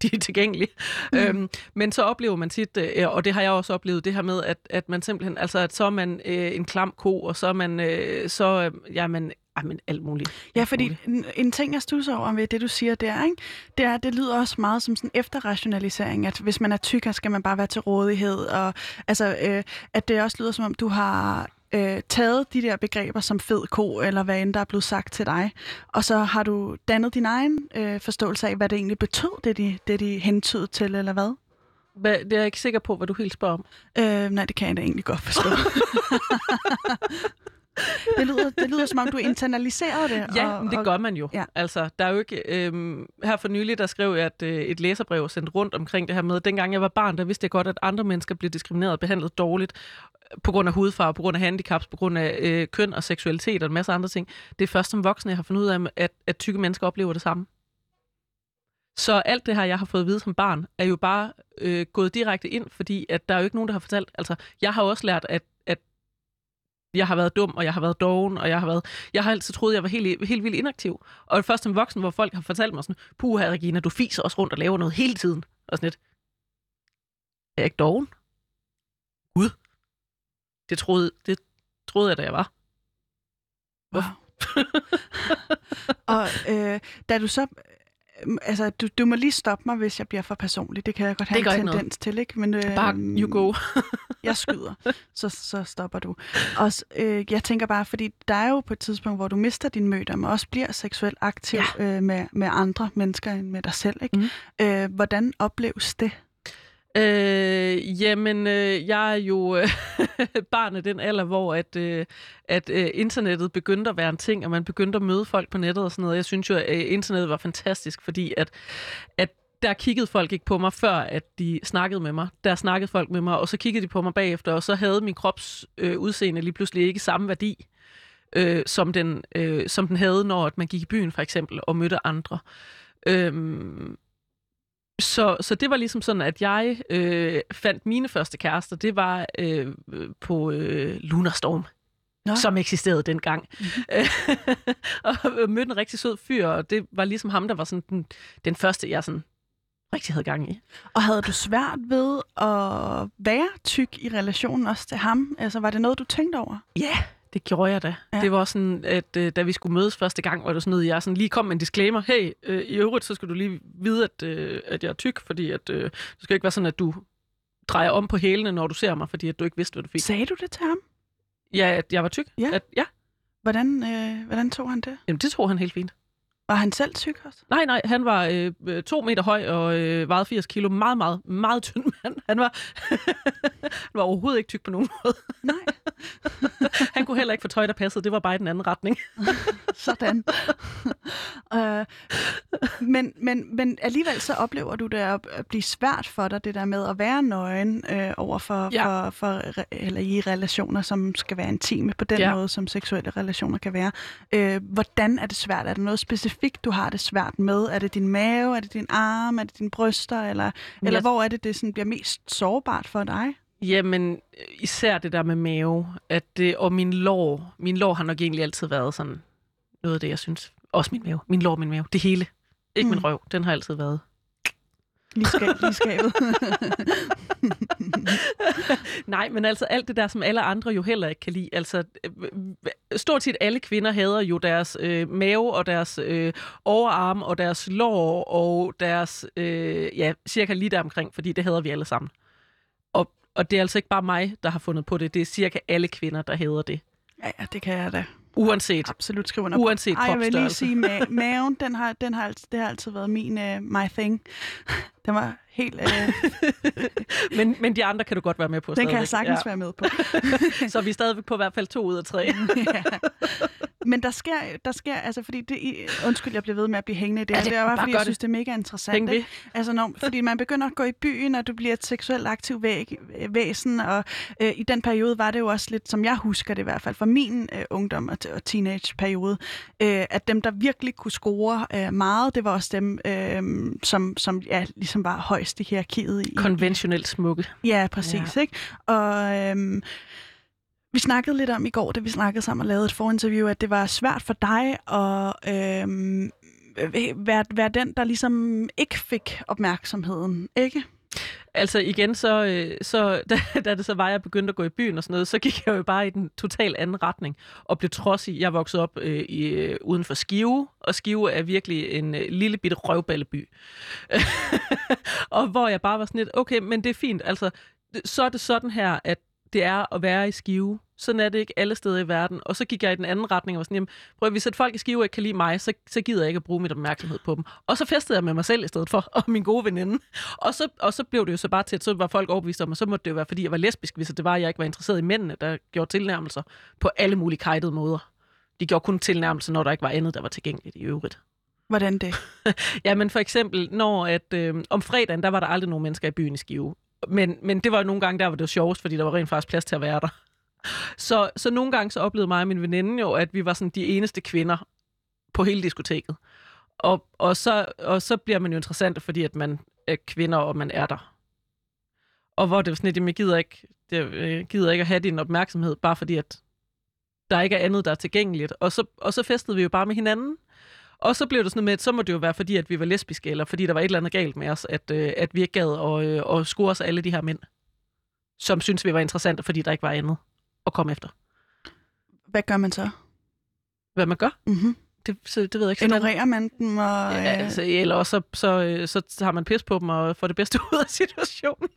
[LAUGHS] de er tilgængelige. Mm. Øhm, men så oplever man tit, øh, og det har jeg også oplevet, det her med, at, at man simpelthen, altså at så er man øh, en klam ko, og så er man, øh, så, øh, jamen, jamen, alt muligt. Ja, fordi muligt. en, ting, jeg stusser over ved det, du siger der, ikke? det er, det lyder også meget som sådan efterrationalisering, at hvis man er tyk, så skal man bare være til rådighed, og altså, øh, at det også lyder som om, du har øh, taget de der begreber som fed ko, eller hvad end der er blevet sagt til dig, og så har du dannet din egen øh, forståelse af, hvad det egentlig betød, det de, det de hentydede til, eller hvad? Hvad, det er jeg ikke sikker på, hvad du helt spørger om. Øh, nej, det kan jeg da egentlig godt forstå. [LAUGHS] det, lyder, det lyder som om, du internaliserede det. Ja, og, men det og, gør man jo. ja. Altså, der er jo ikke... Øhm, her for nylig, der skrev jeg et, øh, et læserbrev sendt rundt omkring det her med, dengang jeg var barn, der vidste jeg godt, at andre mennesker blev diskrimineret og behandlet dårligt på grund af hudfarve, på grund af handicaps, på grund af øh, køn og seksualitet og en masse andre ting. Det er først som voksne, jeg har fundet ud af, at, at tykke mennesker oplever det samme. Så alt det her, jeg har fået at vide som barn, er jo bare øh, gået direkte ind, fordi at der er jo ikke nogen, der har fortalt. Altså, jeg har også lært, at, at jeg har været dum, og jeg har været doven, og jeg har været... Jeg har altid troet, at jeg var helt, helt vildt inaktiv. Og det først som voksen, hvor folk har fortalt mig sådan, puha, Regina, du fiser også rundt og laver noget hele tiden. Og sådan lidt. Er jeg ikke doven? Gud. Det troede, det troede jeg, da jeg var. Wow. [LAUGHS] og øh, da du så... øh, Altså, du, du må lige stoppe mig, hvis jeg bliver for personlig. Det kan jeg godt have en ikke noget. tendens til, ikke? Men, øh, Bare you go. [LAUGHS] jeg skyder, så, så stopper du. Og øh, jeg tænker bare, fordi der er jo på et tidspunkt, hvor du mister din mødom, og også bliver seksuelt aktiv ja. øh, med, med andre mennesker end med dig selv. Ikke? Mm. Øh, hvordan opleves det? Øh, jamen, øh, jeg er jo øh, [LAUGHS] barn af den alder, hvor at, øh, at øh, internettet begyndte at være en ting, og man begyndte at møde folk på nettet og sådan noget. Jeg synes jo, at øh, internettet var fantastisk, fordi at, at der kiggede folk ikke på mig, før at de snakkede med mig. Der snakkede folk med mig, og så kiggede de på mig bagefter, og så havde min krops øh, udseende lige pludselig ikke samme værdi. øh, som, den, øh, som den havde, når at man gik i byen for eksempel og mødte andre. Øhm, så, så det var ligesom sådan, at jeg øh, fandt mine første kærester. Det var øh, på øh, Lunarstorm, Nå. som eksisterede dengang. Mm-hmm. [LAUGHS] og mødte en rigtig sød fyr, og det var ligesom ham, der var sådan den, den første, jeg sådan rigtig havde gang i. Og havde du svært ved at være tyk i relationen også til ham? Altså, var det noget, du tænkte over? Ja, yeah, det gjorde jeg da. Ja. Det var sådan, at øh, da vi skulle mødes første gang, var det sådan noget, jeg sådan lige kom med en disclaimer. Hey, øh, i øvrigt, så skal du lige vide, at, øh, at jeg er tyk, fordi at, øh, det skal ikke være sådan, at du drejer om på hælene, når du ser mig, fordi at du ikke vidste, hvad du fik. Sagde du det til ham? Ja, at jeg var tyk? Ja. At, ja. Hvordan, øh, hvordan tog han det? Jamen, det tog han helt fint. Var han selv tyk også? Nej, nej, han var øh, øh, to meter høj og øh, vejede 80 kilo. Meget, meget, meget tynd mand. Han var, [LAUGHS] han var overhovedet ikke tyk på nogen måde. Nej. [LAUGHS] Han kunne heller ikke få tøj, der passede. Det var bare i den anden retning. [LAUGHS] Sådan. [LAUGHS] øh, men, men, men alligevel så oplever du det at, at blive svært for dig, det der med at være nøgen øh, over for, Ja. for, for, eller i relationer, som skal være intime på den Ja. måde, som seksuelle relationer kan være. Øh, hvordan er det svært? Er der noget specifikt, du har det svært med? Er det din mave? Er det din arm? Er det dine bryster? Eller, eller Jeg- hvor er det, det sådan bliver mest sårbart for dig? Jamen, øh, især det der med mave, at det, og min lår. Min lår har nok egentlig altid været sådan noget af det, jeg synes. Også min mave. Min lår, min mave. Det hele. Ikke mm. Min røv. Den har altid været. Lige, skab, lige skabet. [LAUGHS] Nej, men altså alt det der, som alle andre jo heller ikke kan lide. Altså, øh, stort set alle kvinder hader jo deres øh, mave og deres øh, overarm og deres lår og deres, øh, ja, cirka lige der omkring, fordi det hader vi alle sammen. Og, det er altså ikke bare mig, der har fundet på det. Det er cirka alle kvinder, der hader det. ja, ja, det kan jeg da Uanset. absolut skrive under. Uanset Ej, jeg vil lige sige, ma- [LAUGHS] maven, den har, den har, altid, det har altid været min, uh, my thing. [LAUGHS] Den var helt... Uh, [LAUGHS] Men, men de andre kan du godt være med på den kan jeg stadigvæk. sagtens ja. være med på. Så er vi stadigvæk på i hvert fald to ud af tre. ja. Men der sker, der sker, altså fordi det, undskyld, jeg bliver ved med at blive hængende i det, Ja, det- det er bare bare fordi, jeg det. synes, det er mega interessant. Ikke? Altså, når, fordi man begynder at gå i byen, og du bliver et seksuelt aktiv væg, væsen, og øh, i den periode var det jo også lidt, som jeg husker det i hvert fald, fra min øh, ungdom og, og teenageperiode, øh, at dem, der virkelig kunne score øh, meget, det var også dem, øh, som, som ja, ligesom var højst i hierarkiet. I, Konventionelt smukke. Ja, præcis. Ja. Ikke? Og øhm, vi snakkede lidt om i går, da vi snakkede sammen og lavede et forinterview, at det var svært for dig at øhm, øh, være, være den, der ligesom ikke fik opmærksomheden, ikke? Altså igen, så, øh, så [LAUGHS] da, da det så var, jeg begyndte at gå i byen og sådan noget, så gik jeg jo bare i den totalt anden retning og blev trodsig. Jeg voksede op øh, i, øh, uden for Skive, og Skive er virkelig en øh, lille bitte røvballeby. [LAUGHS] og hvor jeg bare var sådan lidt, okay, men det er fint, altså, så er det sådan her, at det er at være i Skive. Sådan er det ikke alle steder i verden. Og så gik jeg i den anden retning og var sådan, jamen, prøv at, hvis et folk i Skive ikke kan lide mig, så, så gider jeg ikke at bruge mit opmærksomhed på dem. Og så festede jeg med mig selv i stedet for, [LAUGHS] og min gode veninde. Og så, og så blev det jo så bare til, at så var folk overbevist om, at så måtte det jo være, fordi jeg var lesbisk, hvis det var, at jeg ikke var interesseret i mændene, der gjorde tilnærmelser på alle mulige kajtede måder. De gjorde kun tilnærmelser, når der ikke var andet, der var tilgængeligt i øvrigt. Hvordan det? [LAUGHS] Ja, men for eksempel, når at, øh, om fredagen, der var der aldrig nogen mennesker i byen i Skive. Men, men det var nogle gange, der var det var sjovest, fordi der var rent faktisk plads til at være der. Så, så nogle gange så oplevede mig og min veninde jo, at vi var sådan de eneste kvinder på hele diskoteket. Og, og, så, og så bliver man jo interessant, fordi at man er kvinder, og man er der. Og hvor det var sådan lidt, jeg gider ikke, øh, jeg gider ikke at have din opmærksomhed, bare fordi at der ikke er andet, der er tilgængeligt. Og så, og så festede vi jo bare med hinanden. Og så blev det sådan med, at så må det jo være, fordi at vi var lesbiske, eller fordi der var et eller andet galt med os, at, øh, at vi ikke gad at, øh, at score os alle de her mænd, som synes vi var interessante, fordi der ikke var andet at komme efter. Hvad gør man så? Hvad man gør, Mm-hmm. det, så, det ved jeg ikke. Så Ignorerer man dem? Og, Ja, øh, altså, eller også så, så, øh, så tager man pis på dem og får det bedste [LAUGHS] ud af situationen.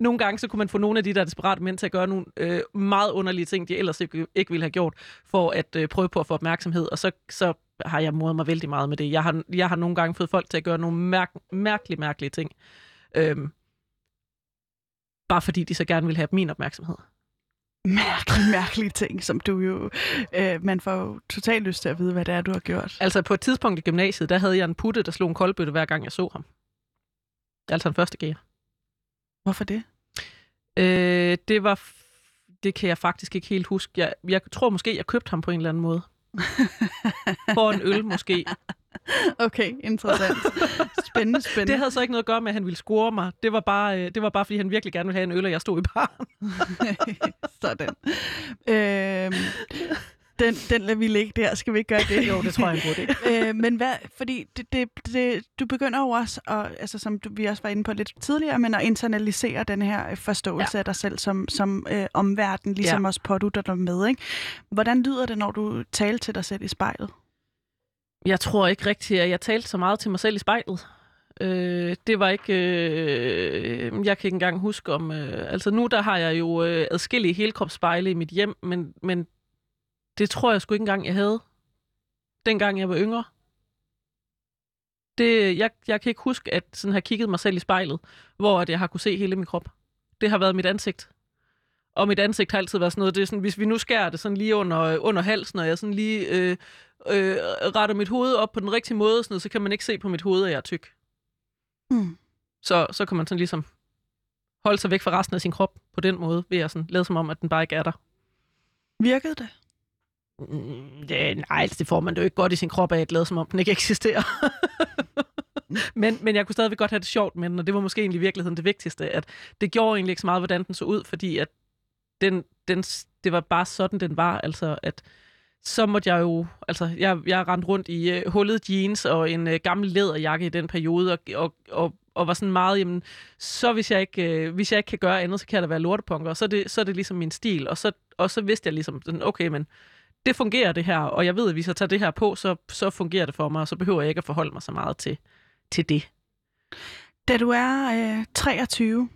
Nogle gange så kunne man få nogle af de der desperate mænd til at gøre nogle øh, meget underlige ting, de ellers ikke, ikke ville have gjort, for at øh, prøve på at få opmærksomhed. Og så, så har jeg modet mig vældig meget med det. Jeg har, jeg har nogle gange fået folk til at gøre nogle mærk, mærkelige, mærkelige ting. Øhm, bare fordi de så gerne vil have min opmærksomhed. mærkelige, mærkelige ting, som du jo... Øh, man får jo totalt lyst til at vide, hvad det er, du har gjort. Altså på et tidspunkt i gymnasiet, der havde jeg en putte, der slog en koldbøtte hver gang jeg så ham. Altså en første gear. Hvorfor det? Øh, det var det kan jeg faktisk ikke helt huske. Jeg, jeg tror måske, jeg købte ham på en eller anden måde. [LAUGHS] For en øl måske. Okay, interessant. Spændende, [LAUGHS] spændende. Det havde så ikke noget at gøre med, at han ville score mig. Det var bare, øh, det var bare fordi han virkelig gerne ville have en øl, og jeg stod i baren. [LAUGHS] Sådan. Øhm, den, den lader vi ligge der. Skal vi ikke gøre det? jo, det tror jeg er en god idé. [LAUGHS] øh, men hvad, fordi det, det, det, du begynder jo også, at, altså, som du, vi også var inde på lidt tidligere, men at internalisere den her øh, forståelse ja. af dig selv som, som øh, omverden, ligesom ja. også pådutter dig med. Ikke? Hvordan lyder det, når du taler til dig selv i spejlet? Jeg tror ikke rigtigt, at jeg talte så meget til mig selv i spejlet. Øh, det var ikke... Øh, jeg kan ikke engang huske om... Øh, altså nu der har jeg jo øh, adskillige helkropsspejle i mit hjem, men, men det tror jeg sgu ikke engang, jeg havde, dengang jeg var yngre. Det, jeg, jeg kan ikke huske, at sådan har kigget mig selv i spejlet, hvor at jeg har kunne se hele min krop. Det har været mit ansigt. Og mit ansigt har altid været sådan noget, det er sådan, hvis vi nu skærer det sådan lige under, under halsen, og jeg sådan lige øh, øh, retter mit hoved op på den rigtige måde, sådan noget, så kan man ikke se på mit hoved, at jeg er tyk. Mm. Så, så kan man sådan ligesom holde sig væk fra resten af sin krop på den måde, ved at sådan lade som om, at den bare ikke er der. Virkede det? Mm, ja, nej, altså, det får man jo ikke godt i sin krop af at lade, som om den ikke eksisterer. [LAUGHS] men, men jeg kunne stadigvæk godt have det sjovt med den, og det var måske egentlig i virkeligheden det vigtigste, at det gjorde egentlig ikke så meget, hvordan den så ud, fordi at den, den, det var bare sådan, den var. Altså, at så måtte jeg jo, altså, jeg, jeg rendte rundt i uh, hullet jeans og en uh, gammel læderjakke i den periode, og, og, og, og var sådan meget, jamen, så hvis jeg ikke, uh, hvis jeg ikke kan gøre andet, så kan jeg da være lortepunker, og så er det, så er det ligesom min stil, og så, og så vidste jeg ligesom, sådan, okay, men det fungerer det her, og jeg ved, at hvis jeg tager det her på, så, så fungerer det for mig, og så behøver jeg ikke at forholde mig så meget til, til det. Da du er øh, 23,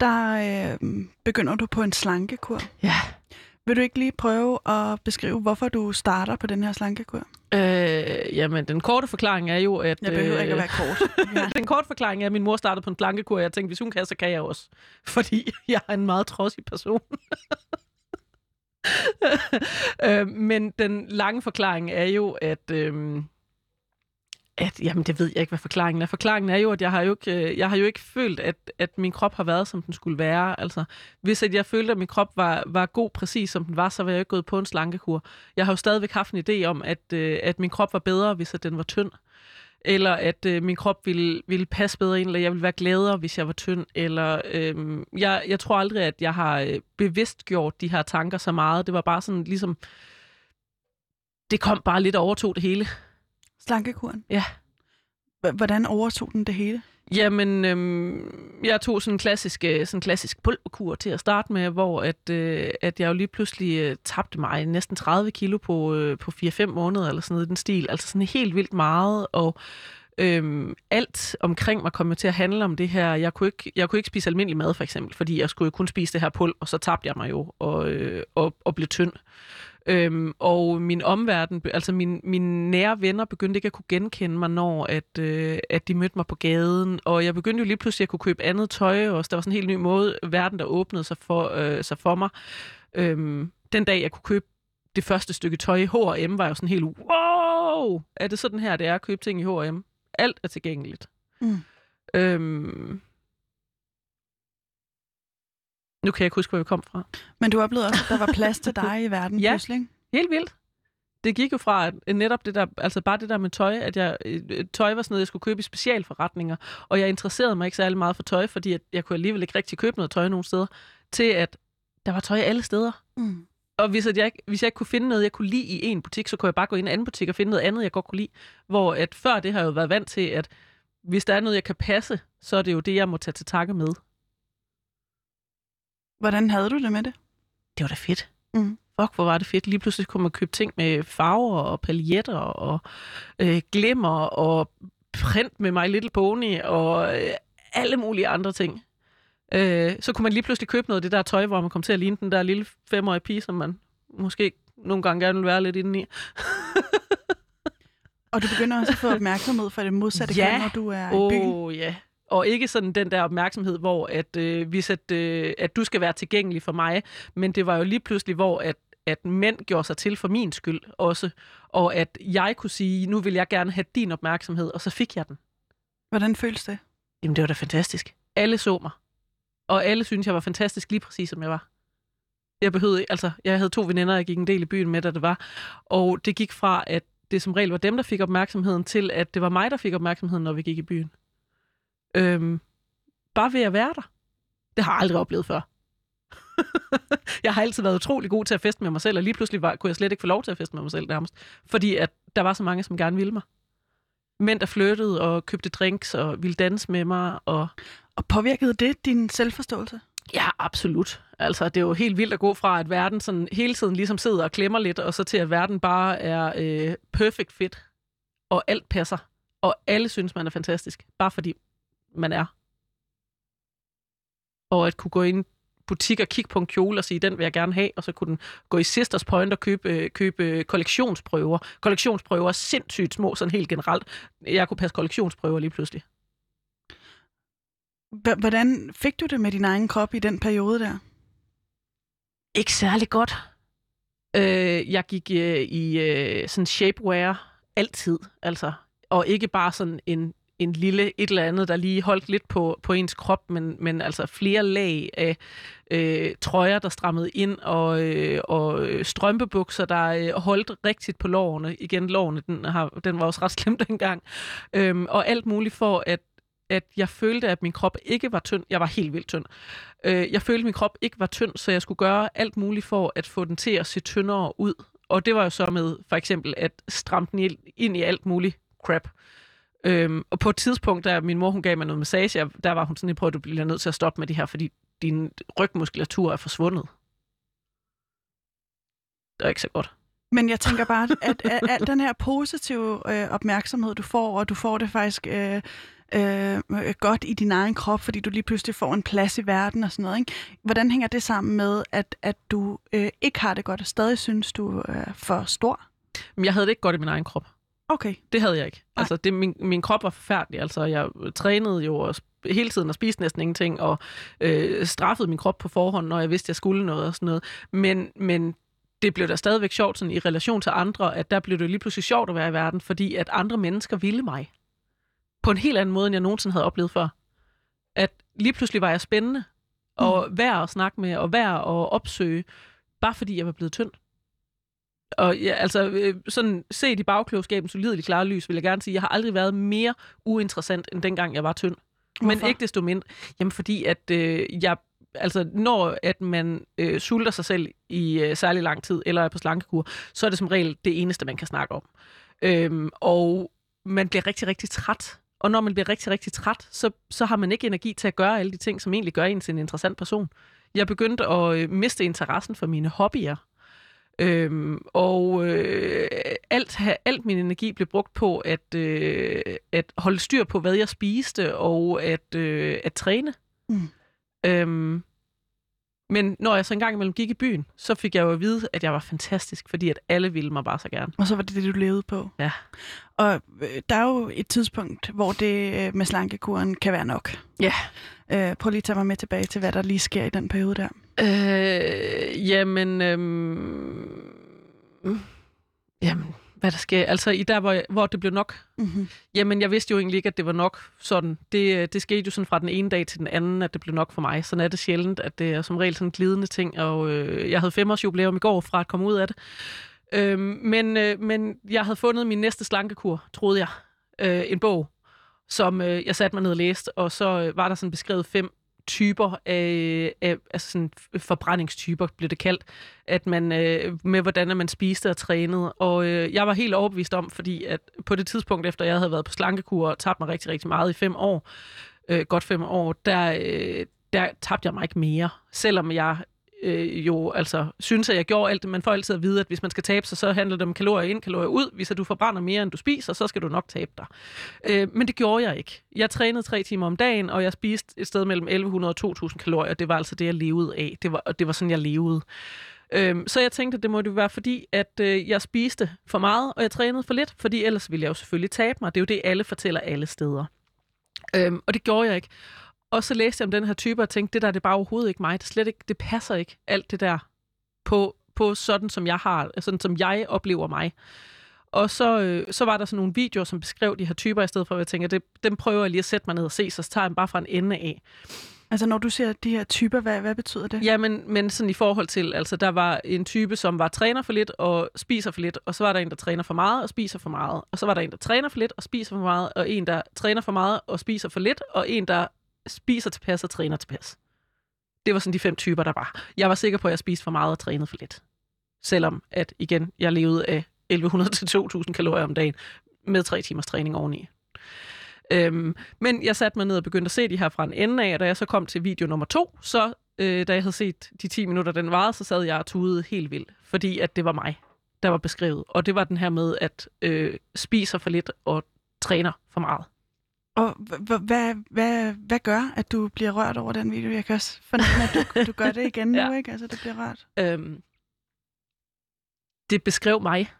der øh, begynder du på en slankekur. Ja. Vil du ikke lige prøve at beskrive, hvorfor du starter på den her slankekur? Øh, jamen, den korte forklaring er jo, at... Jeg behøver øh, ikke at være kort. Ja. [LAUGHS] den korte forklaring er, at min mor startede på en slankekur, og jeg tænkte, hvis hun kan, så kan jeg også. Fordi jeg er en meget trodsig person. [LAUGHS] øh, men den lange forklaring er jo, at... Øh, at, jamen, det ved jeg ikke, hvad forklaringen er. Forklaringen er jo, at jeg har jo ikke, øh, jeg har jo ikke følt, at, at min krop har været, som den skulle være. Altså, hvis at jeg følte, at min krop var, var god præcis, som den var, så var jeg ikke gået på en slankekur. Jeg har jo stadigvæk haft en idé om, at, øh, at min krop var bedre, hvis at den var tynd. Eller at øh, min krop ville, ville passe bedre ind, eller jeg ville være gladere, hvis jeg var tynd. Eller, øh, jeg, jeg tror aldrig, at jeg har øh, bevidst gjort de her tanker så meget. Det var bare sådan ligesom... Det kom bare lidt og overtog det hele. Slankekuren? Ja. Hvordan overtog den det hele? Jamen, øhm, jeg tog sådan en klassisk, øh, sådan en klassisk pulverkur til at starte med, hvor at, øh, at jeg jo lige pludselig øh, tabte mig næsten 30 kilo på, øh, på 4-5 måneder, eller sådan noget i den stil. Altså sådan helt vildt meget, og øhm, alt omkring mig kom jo til at handle om det her. Jeg kunne, ikke, jeg kunne ikke spise almindelig mad, for eksempel, fordi jeg skulle jo kun spise det her pulver, og så tabte jeg mig jo og, øh, og, og blev tynd. Øhm, og min omverden, altså min, mine nære venner begyndte ikke at kunne genkende mig, når at, øh, at de mødte mig på gaden. Og jeg begyndte jo lige pludselig at kunne købe andet tøj også. Der var sådan en helt ny måde, verden der åbnede sig for, øh, sig for mig. Øhm, den dag jeg kunne købe det første stykke tøj i H&M, var jeg jo sådan helt, wow, er det sådan her, det er at købe ting i H&M? Alt er tilgængeligt. Mm. Øhm, nu kan jeg ikke huske, hvor vi kom fra. Men du oplevede også, at der var plads til dig i verden [LAUGHS] Ja. pludselig. Helt vildt. Det gik jo fra at netop det der, altså bare det der med tøj, at jeg, øh, tøj var sådan noget, jeg skulle købe i specialforretninger, og jeg interesserede mig ikke særlig meget for tøj, fordi at jeg kunne alligevel ikke rigtig købe noget tøj nogen steder, til at der var tøj alle steder. Mm. Og hvis, at jeg, ikke- hvis jeg ikke kunne finde noget, jeg kunne lide i en butik, så kunne jeg bare gå ind i en anden butik og finde noget andet, jeg godt kunne lide. Hvor at før det har jeg jo været vant til, at hvis der er noget, jeg kan passe, så er det jo det, jeg må tage til takke med. Hvordan havde du det med det? Det var da fedt. Mm. Fuck, hvor var det fedt. Lige pludselig kunne man købe ting med farver og paljetter og øh, glimmer og print med My Little Pony og øh, alle mulige andre ting. Øh, så kunne man lige pludselig købe noget af det der tøj, hvor man kom til at ligne den der lille femårige pige, som man måske nogle gange gerne vil være lidt inde i. Og du begynder også at få opmærksomhed for det modsatte [LAUGHS] Ja. køn, når du er i byen. Ja. Og ikke sådan den der opmærksomhed, hvor at, øh, hvis at, øh, at du skal være tilgængelig for mig, men det var jo lige pludselig, hvor at, at mænd gjorde sig til for min skyld også, og at jeg kunne sige, nu vil jeg gerne have din opmærksomhed, og så fik jeg den. Hvordan føles det? Jamen, det var da fantastisk. Alle så mig. Og alle syntes, jeg var fantastisk lige præcis, som jeg var. Jeg behøvede altså, jeg havde to veninder, jeg gik en del i byen med, da det var. Og det gik fra, at det som regel var dem, der fik opmærksomheden, til at det var mig, der fik opmærksomheden, når vi gik i byen. Øhm, bare ved at være der. Det har jeg aldrig oplevet før. [LAUGHS] jeg har altid været utrolig god til at feste med mig selv, og lige pludselig var, kunne jeg slet ikke få lov til at feste med mig selv nærmest. Fordi at der var så mange, som gerne ville mig. Mænd, der flyttede og købte drinks og ville danse med mig. Og Og påvirkede det din selvforståelse? ja, absolut. Altså, det er jo helt vildt at gå fra, at verden sådan hele tiden ligesom sidder og klemmer lidt, og så til, at verden bare er øh, perfect fit, og alt passer, og alle synes, man er fantastisk, bare fordi man er. Og at kunne gå ind butik og kigge på en kjole og sige, den vil jeg gerne have, og så kunne den gå i Sisters Point og købe, øh, købe kollektionsprøver. Kollektionsprøver er sindssygt små, sådan helt generelt. Jeg kunne passe kollektionsprøver lige pludselig. H- Hvordan fik du det med din egen krop i den periode der? Ikke særlig godt. Øh, jeg gik øh, i øh, sådan shapewear altid, altså. Og ikke bare sådan en, en lille et eller andet, der lige holdt lidt på, på ens krop, men, men altså flere lag af øh, trøjer, der strammede ind, og, øh, og strømpebukser, der øh, holdt rigtigt på lårene. Igen, lårene, den, har, den var også ret slem [LAUGHS] dengang. Øhm, og alt muligt for, at at jeg følte, at min krop ikke var tynd. Jeg var helt vildt tynd. Øh, jeg følte, at min krop ikke var tynd, så jeg skulle gøre alt muligt for at få den til at se tyndere ud. Og det var jo så med for eksempel at stramme den ind i alt muligt crap. Øhm, og på et tidspunkt, da min mor hun gav mig noget massage, der var hun sådan, prøv at du bliver nødt til at stoppe med det her, fordi din rygmuskulatur er forsvundet. Det er ikke så godt. Men jeg tænker bare, at, at al den her positive øh, opmærksomhed, du får, og du får det faktisk øh, øh, godt i din egen krop, fordi du lige pludselig får en plads i verden og sådan noget. Ikke? Hvordan hænger det sammen med, at, at du øh, ikke har det godt, og stadig synes, du er for stor? Men jeg havde det ikke godt i min egen krop. Okay. Det havde jeg ikke. Nej. Altså, det, min, min krop var forfærdelig. Altså, jeg trænede jo og hele tiden og spiste næsten ingenting, og øh, straffede min krop på forhånd, når jeg vidste, jeg skulle noget og sådan noget. Men, men det blev da stadigvæk sjovt sådan, i relation til andre, at der blev det lige pludselig sjovt at være i verden, fordi at andre mennesker ville mig. På en helt anden måde, end jeg nogensinde havde oplevet før. At lige pludselig var jeg spændende, og værd at snakke med, og værd at opsøge, bare fordi jeg var blevet tynd. Og ja, altså, øh, sådan set i bagklogskabens ulideligt klare lys, vil jeg gerne sige, jeg har aldrig været mere uinteressant, end dengang jeg var tynd. Men Hvorfor? ikke desto mindre. Jamen, fordi at øh, jeg, altså, når at man øh, sulter sig selv i øh, særlig lang tid, eller er på slankekur, så er det som regel det eneste, man kan snakke om. Øhm, og man bliver rigtig, rigtig træt. Og når man bliver rigtig, rigtig træt, så, så har man ikke energi til at gøre alle de ting, som egentlig gør en til en interessant person. Jeg begyndte at øh, miste interessen for mine hobbyer. Øhm, og øh, alt, alt min energi blev brugt på at, øh, at holde styr på, hvad jeg spiste, og at, øh, at træne. Mm. Øhm, men når jeg så engang imellem gik i byen, så fik jeg jo at vide, at jeg var fantastisk, fordi at alle ville mig bare så gerne. Og så var det det, du levede på. Ja. Og øh, der er jo et tidspunkt, hvor det øh, med slankekuren kan være nok. Ja. Øh, prøv lige at tage mig med tilbage til, hvad der lige sker i den periode der. Øh, jamen, øhm, jamen, hvad der sker? Altså, i der, hvor, hvor det blev nok, Mm-hmm. Jamen, jeg vidste jo egentlig ikke, at det var nok sådan. Det, øh, det skete jo sådan fra den ene dag til den anden, at det blev nok for mig. Sådan er det sjældent, at det er som regel sådan en glidende ting. Og øh, jeg havde femårs jubilæum i går fra at komme ud af det. Øhm, men, øh, men jeg havde fundet min næste slankekur, troede jeg. Øh, en bog, som øh, jeg satte mig ned og læste. Og så øh, var der sådan beskrevet fem typer af, af altså sådan forbrændingstyper, bliver det kaldt, at man øh, med hvordan man spiste og trænede. Og øh, jeg var helt overbevist om, fordi at på det tidspunkt, efter jeg havde været på slankekur og tabt mig rigtig, rigtig meget i fem år, øh, godt fem år, der, øh, der tabte jeg mig ikke mere. Selvom jeg øh, jo altså synes, at jeg gjorde alt det. Man får altid at vide, at hvis man skal tabe sig, så handler det om kalorier ind, kalorier ud. Hvis du forbrænder mere, end du spiser, så skal du nok tabe dig. Øh, men det gjorde jeg ikke. Jeg trænede tre timer om dagen, og jeg spiste et sted mellem 1100 og 2000 kalorier. Det var altså det, jeg levede af. Det var, og det var sådan, jeg levede. Øhm, så jeg tænkte, at det måtte være fordi, at øh, jeg spiste for meget, og jeg trænede for lidt, fordi ellers ville jeg jo selvfølgelig tabe mig. Det er jo det, alle fortæller alle steder. Øhm, og det gjorde jeg ikke. Og så læste jeg om den her type og tænkte, det der det er bare overhovedet ikke mig. Det, slet ikke, det passer ikke, alt det der, på, på sådan, som jeg har, sådan som jeg oplever mig. Og så, øh, så var der sådan nogle videoer, som beskrev de her typer, i stedet for at jeg tænker, det, dem prøver jeg lige at sætte mig ned og se, så tager jeg dem bare fra en ende af. Altså når du siger de her typer, hvad, hvad betyder det? Ja, men, men sådan i forhold til, altså der var en type, som var træner for lidt og spiser for lidt, og så var der en, der træner for meget og spiser for meget, og så var der en, der træner for lidt og spiser for meget, og en, der træner for meget og spiser for lidt, og en, der spiser tilpas og træner tilpas. Det var sådan de fem typer, der var. Jeg var sikker på, at jeg spiste for meget og trænede for lidt. Selvom at, igen, jeg levede af 1100-2000 kalorier om dagen med tre timers træning oveni. Øhm, men jeg satte mig ned og begyndte at se de her fra en ende af, og da jeg så kom til video nummer to, så øh, da jeg havde set de 10 minutter, den varede, så sad jeg og tudede helt vildt, fordi at det var mig, der var beskrevet. Og det var den her med, at øh, spiser for lidt og træner for meget. Og hvad, hvad, hvad gør, at du bliver rørt over den video? Jeg kan også fornemme, at du, [LAUGHS] du gør det igen ja. nu, ikke? Altså, det bliver rørt. Øhm, det beskrev mig.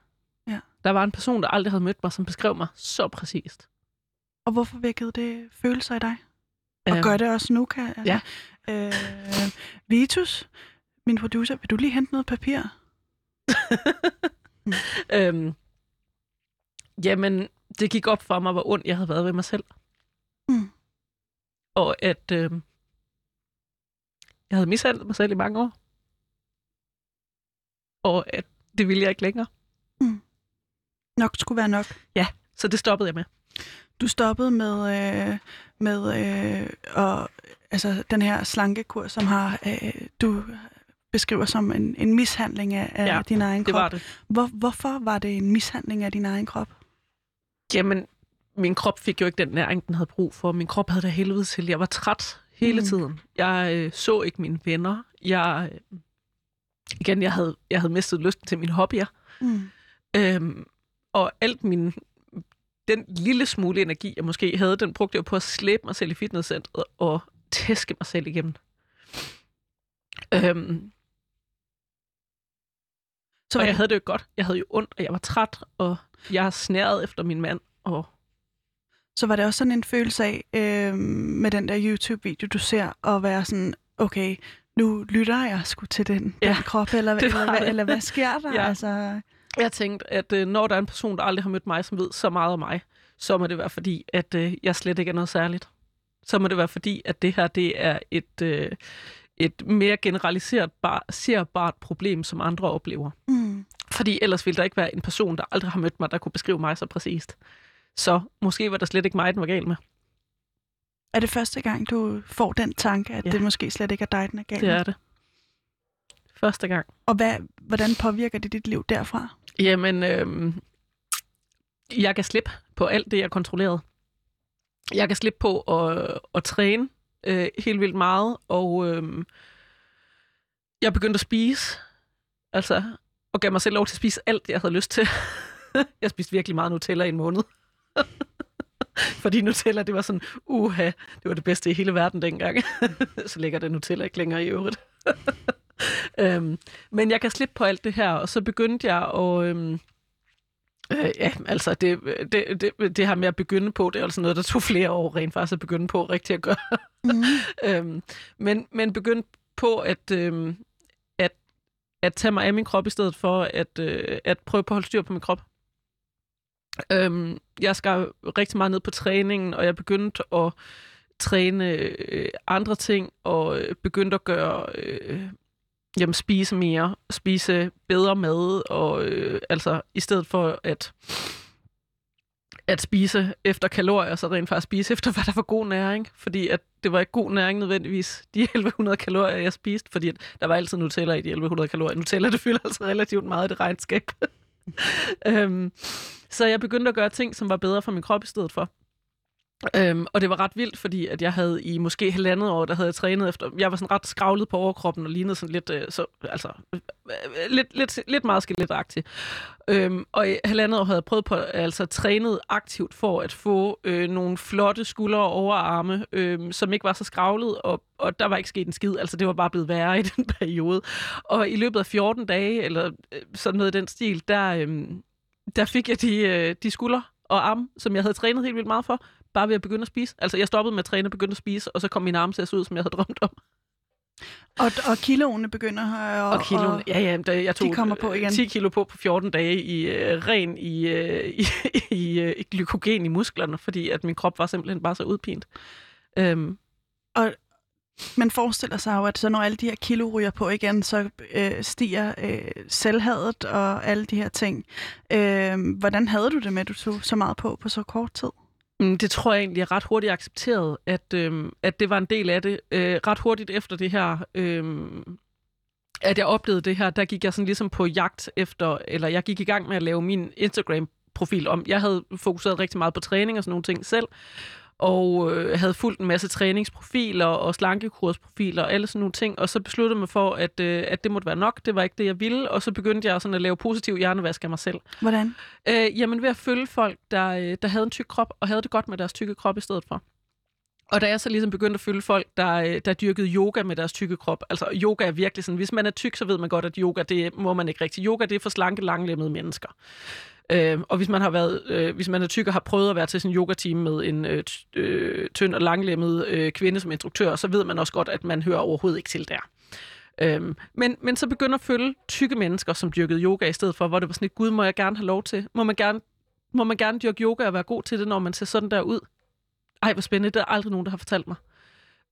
Ja. Der var en person, der aldrig havde mødt mig, som beskrev mig så præcist. Og hvorfor vækkede det følelser i dig? Og øhm, gør det også nu, kan altså, ja. Øh, Vitus, min producer, vil du lige hente noget papir? [LAUGHS] øhm, jamen, det gik op for mig, hvor ondt jeg havde været ved mig selv. Og at øh, jeg havde mishandlet mig selv i mange år. Og at det ville jeg ikke længere. Mm. Nok skulle være nok. Ja, så det stoppede jeg med. Du stoppede med, øh, med øh, og, altså, den her slankekur, som har øh, du beskriver som en, en mishandling af, af ja, din egen krop. det var det. Hvor, hvorfor var det en mishandling af din egen krop? Jamen, min krop fik jo ikke den næring, den havde brug for. Min krop havde det helvede til. Jeg var træt hele mm. tiden. Jeg øh, så ikke mine venner. Jeg, øh, igen, jeg havde, jeg havde mistet lysten til mine hobbyer. Mm. Øhm, og alt min, den lille smule energi, jeg måske havde, den brugte jeg på at slæbe mig selv i fitnesscenteret og tæske mig selv igennem. Øhm, så og jeg havde det jo godt. Jeg havde jo ondt, og jeg var træt, og jeg snærede efter min mand. Og... Så var det også sådan en følelse af, øh, med den der YouTube-video, du ser, at være sådan, okay, nu lytter jeg sgu til den, ja, den krop, eller, eller, eller, eller hvad sker der? [LAUGHS] ja. altså... Jeg tænkte, at øh, når der er en person, der aldrig har mødt mig, som ved så meget om mig, så må det være fordi, at øh, jeg slet ikke er noget særligt. Så må det være fordi, at det her det er et, øh, et mere generaliserbart problem, som andre oplever. Mm. Fordi ellers ville der ikke være en person, der aldrig har mødt mig, der kunne beskrive mig så præcist. Så måske var der slet ikke mig, den var gal med. Er det første gang, du får den tanke, at ja. det måske slet ikke er dig, den er gal Det er det. Første gang. Og hvad, hvordan påvirker det dit liv derfra? Jamen, øh, jeg kan slippe på alt det, jeg kontrollerede. Jeg kan slippe på at, at træne øh, helt vildt meget, og øh, jeg begyndte at spise, altså, og gav mig selv lov til at spise alt, jeg havde lyst til. [LAUGHS] jeg spiste virkelig meget Nutella i en måned. [LAUGHS] Fordi Nutella, det var sådan, uha, det var det bedste i hele verden dengang. [LAUGHS] så ligger det Nutella ikke længere i øvrigt. [LAUGHS] øhm, men jeg kan slippe på alt det her, og så begyndte jeg at... Øhm, øh, ja, altså det, det, det, det her med at begynde på, det er altså noget, der tog flere år rent faktisk at begynde på rigtig at gøre. Mm. øhm, men, men begyndte på at, øhm, at, at tage mig af min krop, i stedet for at, øh, at prøve på at holde styr på min krop. Øhm, jeg skal rigtig meget ned på træningen, og jeg begyndte at træne øh, andre ting, og øh, begyndte at gøre, øh, jamen spise mere, spise bedre mad, og øh, altså i stedet for at at spise efter kalorier, så rent faktisk spise efter, hvad der var god næring. Fordi at det var ikke god næring nødvendigvis, de 1100 kalorier, jeg spiste, fordi at der var altid Nutella i de 1100 kalorier. Nutella, det fylder altså relativt meget i det regnskab. [LAUGHS] øhm, så jeg begyndte at gøre ting, som var bedre for min krop i stedet for. Øhm, og det var ret vildt, fordi at jeg havde i måske halvandet år, der havde jeg trænet efter, jeg var sådan ret skravlet på overkroppen og lignede sådan lidt, øh, så, altså, øh, lidt, lidt, lidt meget skeletagtig. Øhm, og i halvandet år havde jeg prøvet på, altså trænet aktivt for at få øh, nogle flotte skuldre og overarme, øh, som ikke var så skravlet, og, og der var ikke sket en skid, altså det var bare blevet værre i den [LAUGHS] periode. Og i løbet af 14 dage, eller øh, sådan noget i den stil, der, øh, der fik jeg de, øh, de skuldre og arme, som jeg havde trænet helt vildt meget for, bare ved at begynde at spise. Altså, jeg stoppede med at træne og begyndte at spise, og så kom min arme til at se ud, som jeg havde drømt om. Og, og kiloene begynder at... Og, og kiloene, ja, ja, da jeg tog de kommer på igen. 10 kilo på på 14 dage i uh, ren i, uh, [LAUGHS] i, i, uh, i glykogen i musklerne, fordi at min krop var simpelthen bare så udpint. Um, og man forestiller sig jo, at så når alle de her kilo ryger på igen, så øh, stiger øh, selvhadet og alle de her ting. Øh, hvordan havde du det med, at du tog så meget på på så kort tid? Mm, Det tror jeg egentlig er ret hurtigt accepteret, at, øh, at det var en del af det. Øh, ret hurtigt efter det her, øh, at jeg oplevede det her, der gik jeg sådan ligesom på jagt efter, eller jeg gik i gang med at lave min Instagram-profil om. Jeg havde fokuseret rigtig meget på træning og sådan nogle ting selv, og øh, havde fulgt en masse træningsprofiler og slankekursprofiler og alle sådan nogle ting, og så besluttede jeg mig for, at, øh, at det måtte være nok, det var ikke det, jeg ville, og så begyndte jeg sådan at lave positiv hjernevask af mig selv. Hvordan? Øh, jamen ved at følge folk, der, øh, der havde en tyk krop, og havde det godt med deres tykke krop i stedet for. Og da jeg så ligesom begyndte at følge folk, der, øh, der dyrkede yoga med deres tykke krop, altså yoga er virkelig sådan, hvis man er tyk, så ved man godt, at yoga, det må man ikke rigtig. Yoga, det er for slanke, langlemmede mennesker. Øh, og hvis man har været, øh, hvis man er tyk og har prøvet at være til sådan en yoga-team med en øh, øh, tynd og langlemmet øh, kvinde som instruktør, så ved man også godt, at man hører overhovedet ikke til der. Øhm, men, men så begynder at følge tykke mennesker, som dyrkede yoga i stedet for, hvor det var sådan et, gud, må jeg gerne have lov til? Må man gerne, må man gerne dyrke yoga og være god til det, når man ser sådan der ud? Ej, hvor spændende. Det er aldrig nogen, der har fortalt mig.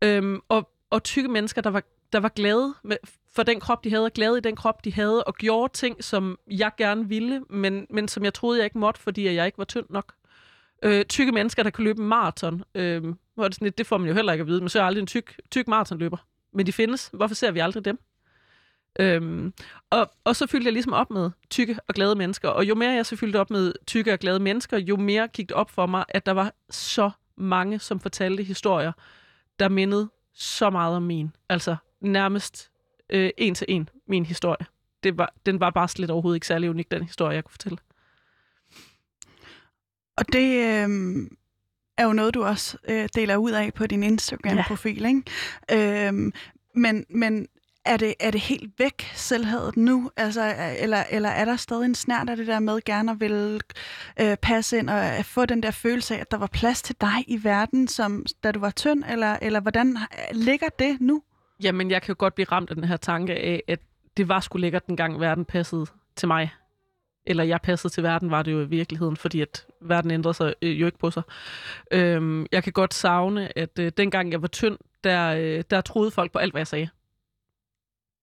Øhm, og, og tykke mennesker, der var, der var glade med, for den krop, de havde, og glade i den krop, de havde, og gjorde ting, som jeg gerne ville, men, men som jeg troede, jeg ikke måtte, fordi jeg ikke var tynd nok. Øh, tykke mennesker, der kan løbe en maraton. Øh, hvor er det, sådan lidt, det får man jo heller ikke at vide. så er aldrig en tyk, tyk maratonløber. Men de findes. Hvorfor ser vi aldrig dem? Øhm, og, og så fyldte jeg ligesom op med tykke og glade mennesker. Og jo mere jeg så fyldte op med tykke og glade mennesker, jo mere gik det op for mig, at der var så mange, som fortalte historier, der mindede så meget om min. Altså nærmest øh, en til en min historie. Det var, den var bare slet overhovedet ikke særlig unik, den historie, jeg kunne fortælle. Og det øh, er jo noget, du også øh, deler ud af på din Instagram-profil, ikke? Øh, men, men er det, er det helt væk, selvhadet nu? Altså, eller, eller er der stadig en snært af det der med gerne at vil øh, passe ind og få den der følelse af, at der var plads til dig i verden, som da du var tynd? Eller, eller hvordan ligger det nu? Jamen, jeg kan jo godt blive ramt af den her tanke af, at det var sgu lækkert, dengang verden passede til mig. Eller jeg passede til verden, var det jo i virkeligheden, fordi at verden ændrede sig øh, jo ikke på sig. Øhm, jeg kan godt savne, at øh, dengang jeg var tynd, der, øh, der troede folk på alt, hvad jeg sagde.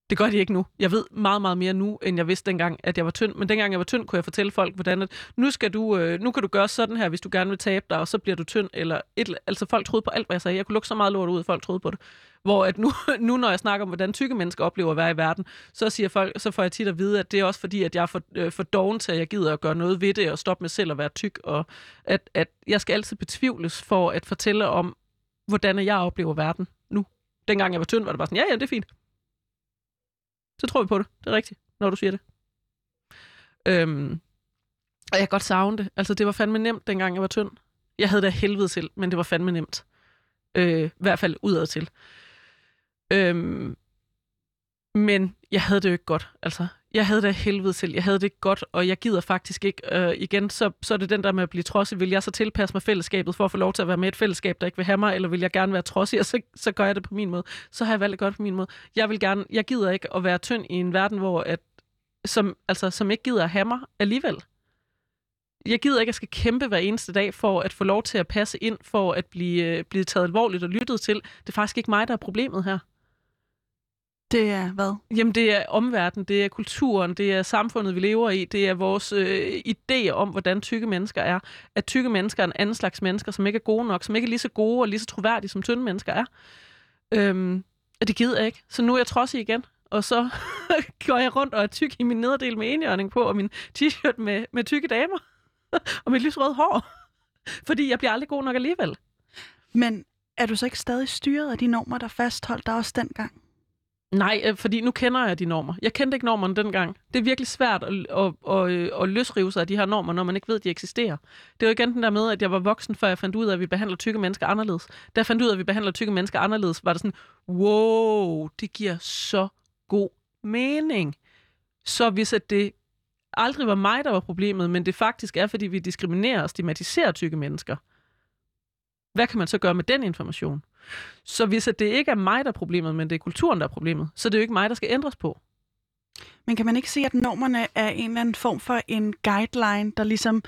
Det gør de ikke nu. Jeg ved meget, meget mere nu, end jeg vidste dengang, at jeg var tynd. Men dengang jeg var tynd, kunne jeg fortælle folk, hvordan at, nu, skal du, øh, nu kan du gøre sådan her, hvis du gerne vil tabe dig, og så bliver du tynd. Eller et, altså folk troede på alt, hvad jeg sagde. Jeg kunne lukke så meget lort ud, at folk troede på det. Hvor at nu, [LAUGHS] nu, når jeg snakker om, hvordan tykke mennesker oplever at være i verden, så, siger folk, så får jeg tit at vide, at det er også fordi, at jeg er for, øh, for doven til, at jeg gider at gøre noget ved det, og stoppe med selv at være tyk. Og at, at jeg skal altid betvivles for at fortælle om, hvordan jeg oplever verden nu. Dengang jeg var tynd, var det bare sådan, ja, ja, det er fint så tror vi på det. Det er rigtigt, når du siger det. Øhm, og jeg kan godt savne det. Altså, det var fandme nemt, dengang jeg var tynd. Jeg havde det helvede til, men det var fandme nemt. Øh, I hvert fald udad til. Øhm, men jeg havde det jo ikke godt. Altså, jeg havde det helvede til. Jeg havde det ikke godt, og jeg gider faktisk ikke. Øh, igen, så, så er det den der med at blive trodsig. Vil jeg så tilpasse mig fællesskabet for at få lov til at være med i et fællesskab, der ikke vil have mig, eller vil jeg gerne være trodsig, og så, så gør jeg det på min måde. Så har jeg valgt det godt på min måde. Jeg vil gerne, jeg gider ikke at være tynd i en verden, hvor at, som, altså, som ikke gider at have mig alligevel. Jeg gider ikke, at jeg skal kæmpe hver eneste dag for at få lov til at passe ind, for at blive, øh, blive taget alvorligt og lyttet til. Det er faktisk ikke mig, der er problemet her. Det er hvad? Jamen, det er omverdenen, det er kulturen, det er samfundet, vi lever i, det er vores øh, idé om, hvordan tykke mennesker er. At tykke mennesker er en anden slags mennesker, som ikke er gode nok, som ikke er lige så gode og lige så troværdige, som tynde mennesker er. Øhm, og det gider jeg ikke. Så nu er jeg trodsig igen, og så [LAUGHS] går jeg rundt og er tyk i min nederdel med enhjørning på, og min t-shirt med, med tykke damer, [LAUGHS] og mit lysrøde hår. [LAUGHS] Fordi jeg bliver aldrig god nok alligevel. Men er du så ikke stadig styret af de normer, der fastholdt dig også dengang? Nej, øh, fordi nu kender jeg de normer. Jeg kendte ikke normerne dengang. Det er virkelig svært at, at, at, at, at løsrive sig af de her normer, når man ikke ved, at de eksisterer. Det er jo igen den der med, at jeg var voksen, før jeg fandt ud af, at vi behandler tykke mennesker anderledes. Da jeg fandt ud af, at vi behandler tykke mennesker anderledes, var det sådan, wow, det giver så god mening. Så hvis at det aldrig var mig, der var problemet, men det faktisk er, fordi vi diskriminerer og stigmatiserer tykke mennesker, hvad kan man så gøre med den information? Så hvis det ikke er mig, der er problemet, men det er kulturen, der er problemet, så det er jo ikke mig, der skal ændres på. Men kan man ikke se, at normerne er en eller anden form for en guideline, der ligesom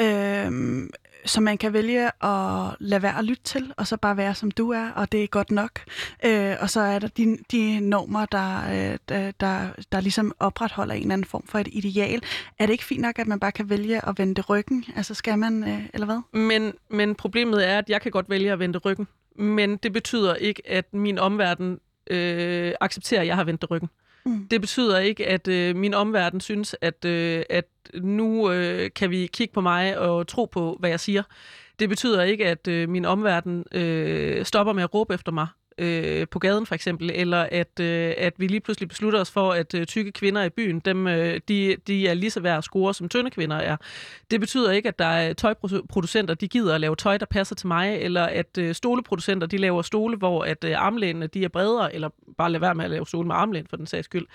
øh, så man kan vælge at lade være at lytte til, og så bare være som du er, og det er godt nok. Øh, og så er der de, de normer, der, øh, der, der, der ligesom opretholder en eller anden form for et ideal. Er det ikke fint nok, at man bare kan vælge at vende ryggen? Altså skal man, øh, eller hvad? Men, men problemet er, at jeg kan godt vælge at vende ryggen. Men det betyder ikke, at min omverden øh, accepterer, at jeg har vendt ryggen. Mm. Det betyder ikke, at øh, min omverden synes, at, øh, at nu øh, kan vi kigge på mig og tro på, hvad jeg siger. Det betyder ikke, at øh, min omverden øh, stopper med at råbe efter mig øh, på gaden for eksempel, eller at, øh, at vi lige pludselig beslutter os for, at øh, tykke kvinder i byen, dem, øh, de, de er lige så værd at score, som tynde kvinder er. Det betyder ikke, at der er tøjproducenter, de gider at lave tøj, der passer til mig, eller at øh, stoleproducenter, de laver stole, hvor at øh, armlænene, de er bredere, eller bare lade være med at lave stole med armlæn, for den sags skyld.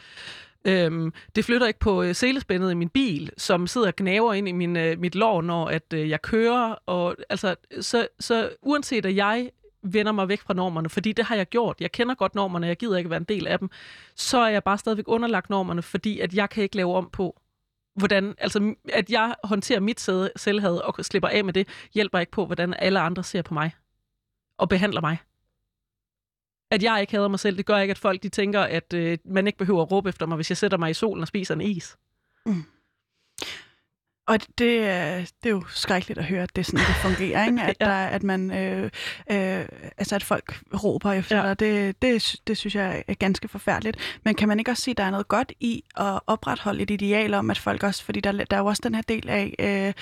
Øhm, det flytter ikke på øh, selespændet i min bil, som sidder og gnaver ind i min, øh, mit lår, når at, øh, jeg kører. Og, altså, så, så uanset at jeg vender mig væk fra normerne, fordi det har jeg gjort. Jeg kender godt normerne, jeg gider ikke være en del af dem. Så er jeg bare stadigvæk underlagt normerne, fordi at jeg kan ikke lave om på, hvordan, altså at jeg håndterer mit selvhed og slipper af med det, hjælper ikke på, hvordan alle andre ser på mig og behandler mig. At jeg ikke hader mig selv, det gør ikke, at folk de tænker, at øh, man ikke behøver at råbe efter mig, hvis jeg sætter mig i solen og spiser en is. Mm. Og det, det er jo skrækkeligt at høre, at det er sådan, det fungerer, ikke? [LAUGHS] At, ja. der, at man, øh, øh, altså at folk råber efter ja. dig. Det, det, det synes jeg er ganske forfærdeligt. Men kan man ikke også sige, at der er noget godt i at opretholde et ideal om, at folk også, fordi der, der er jo også den her del af... Øh,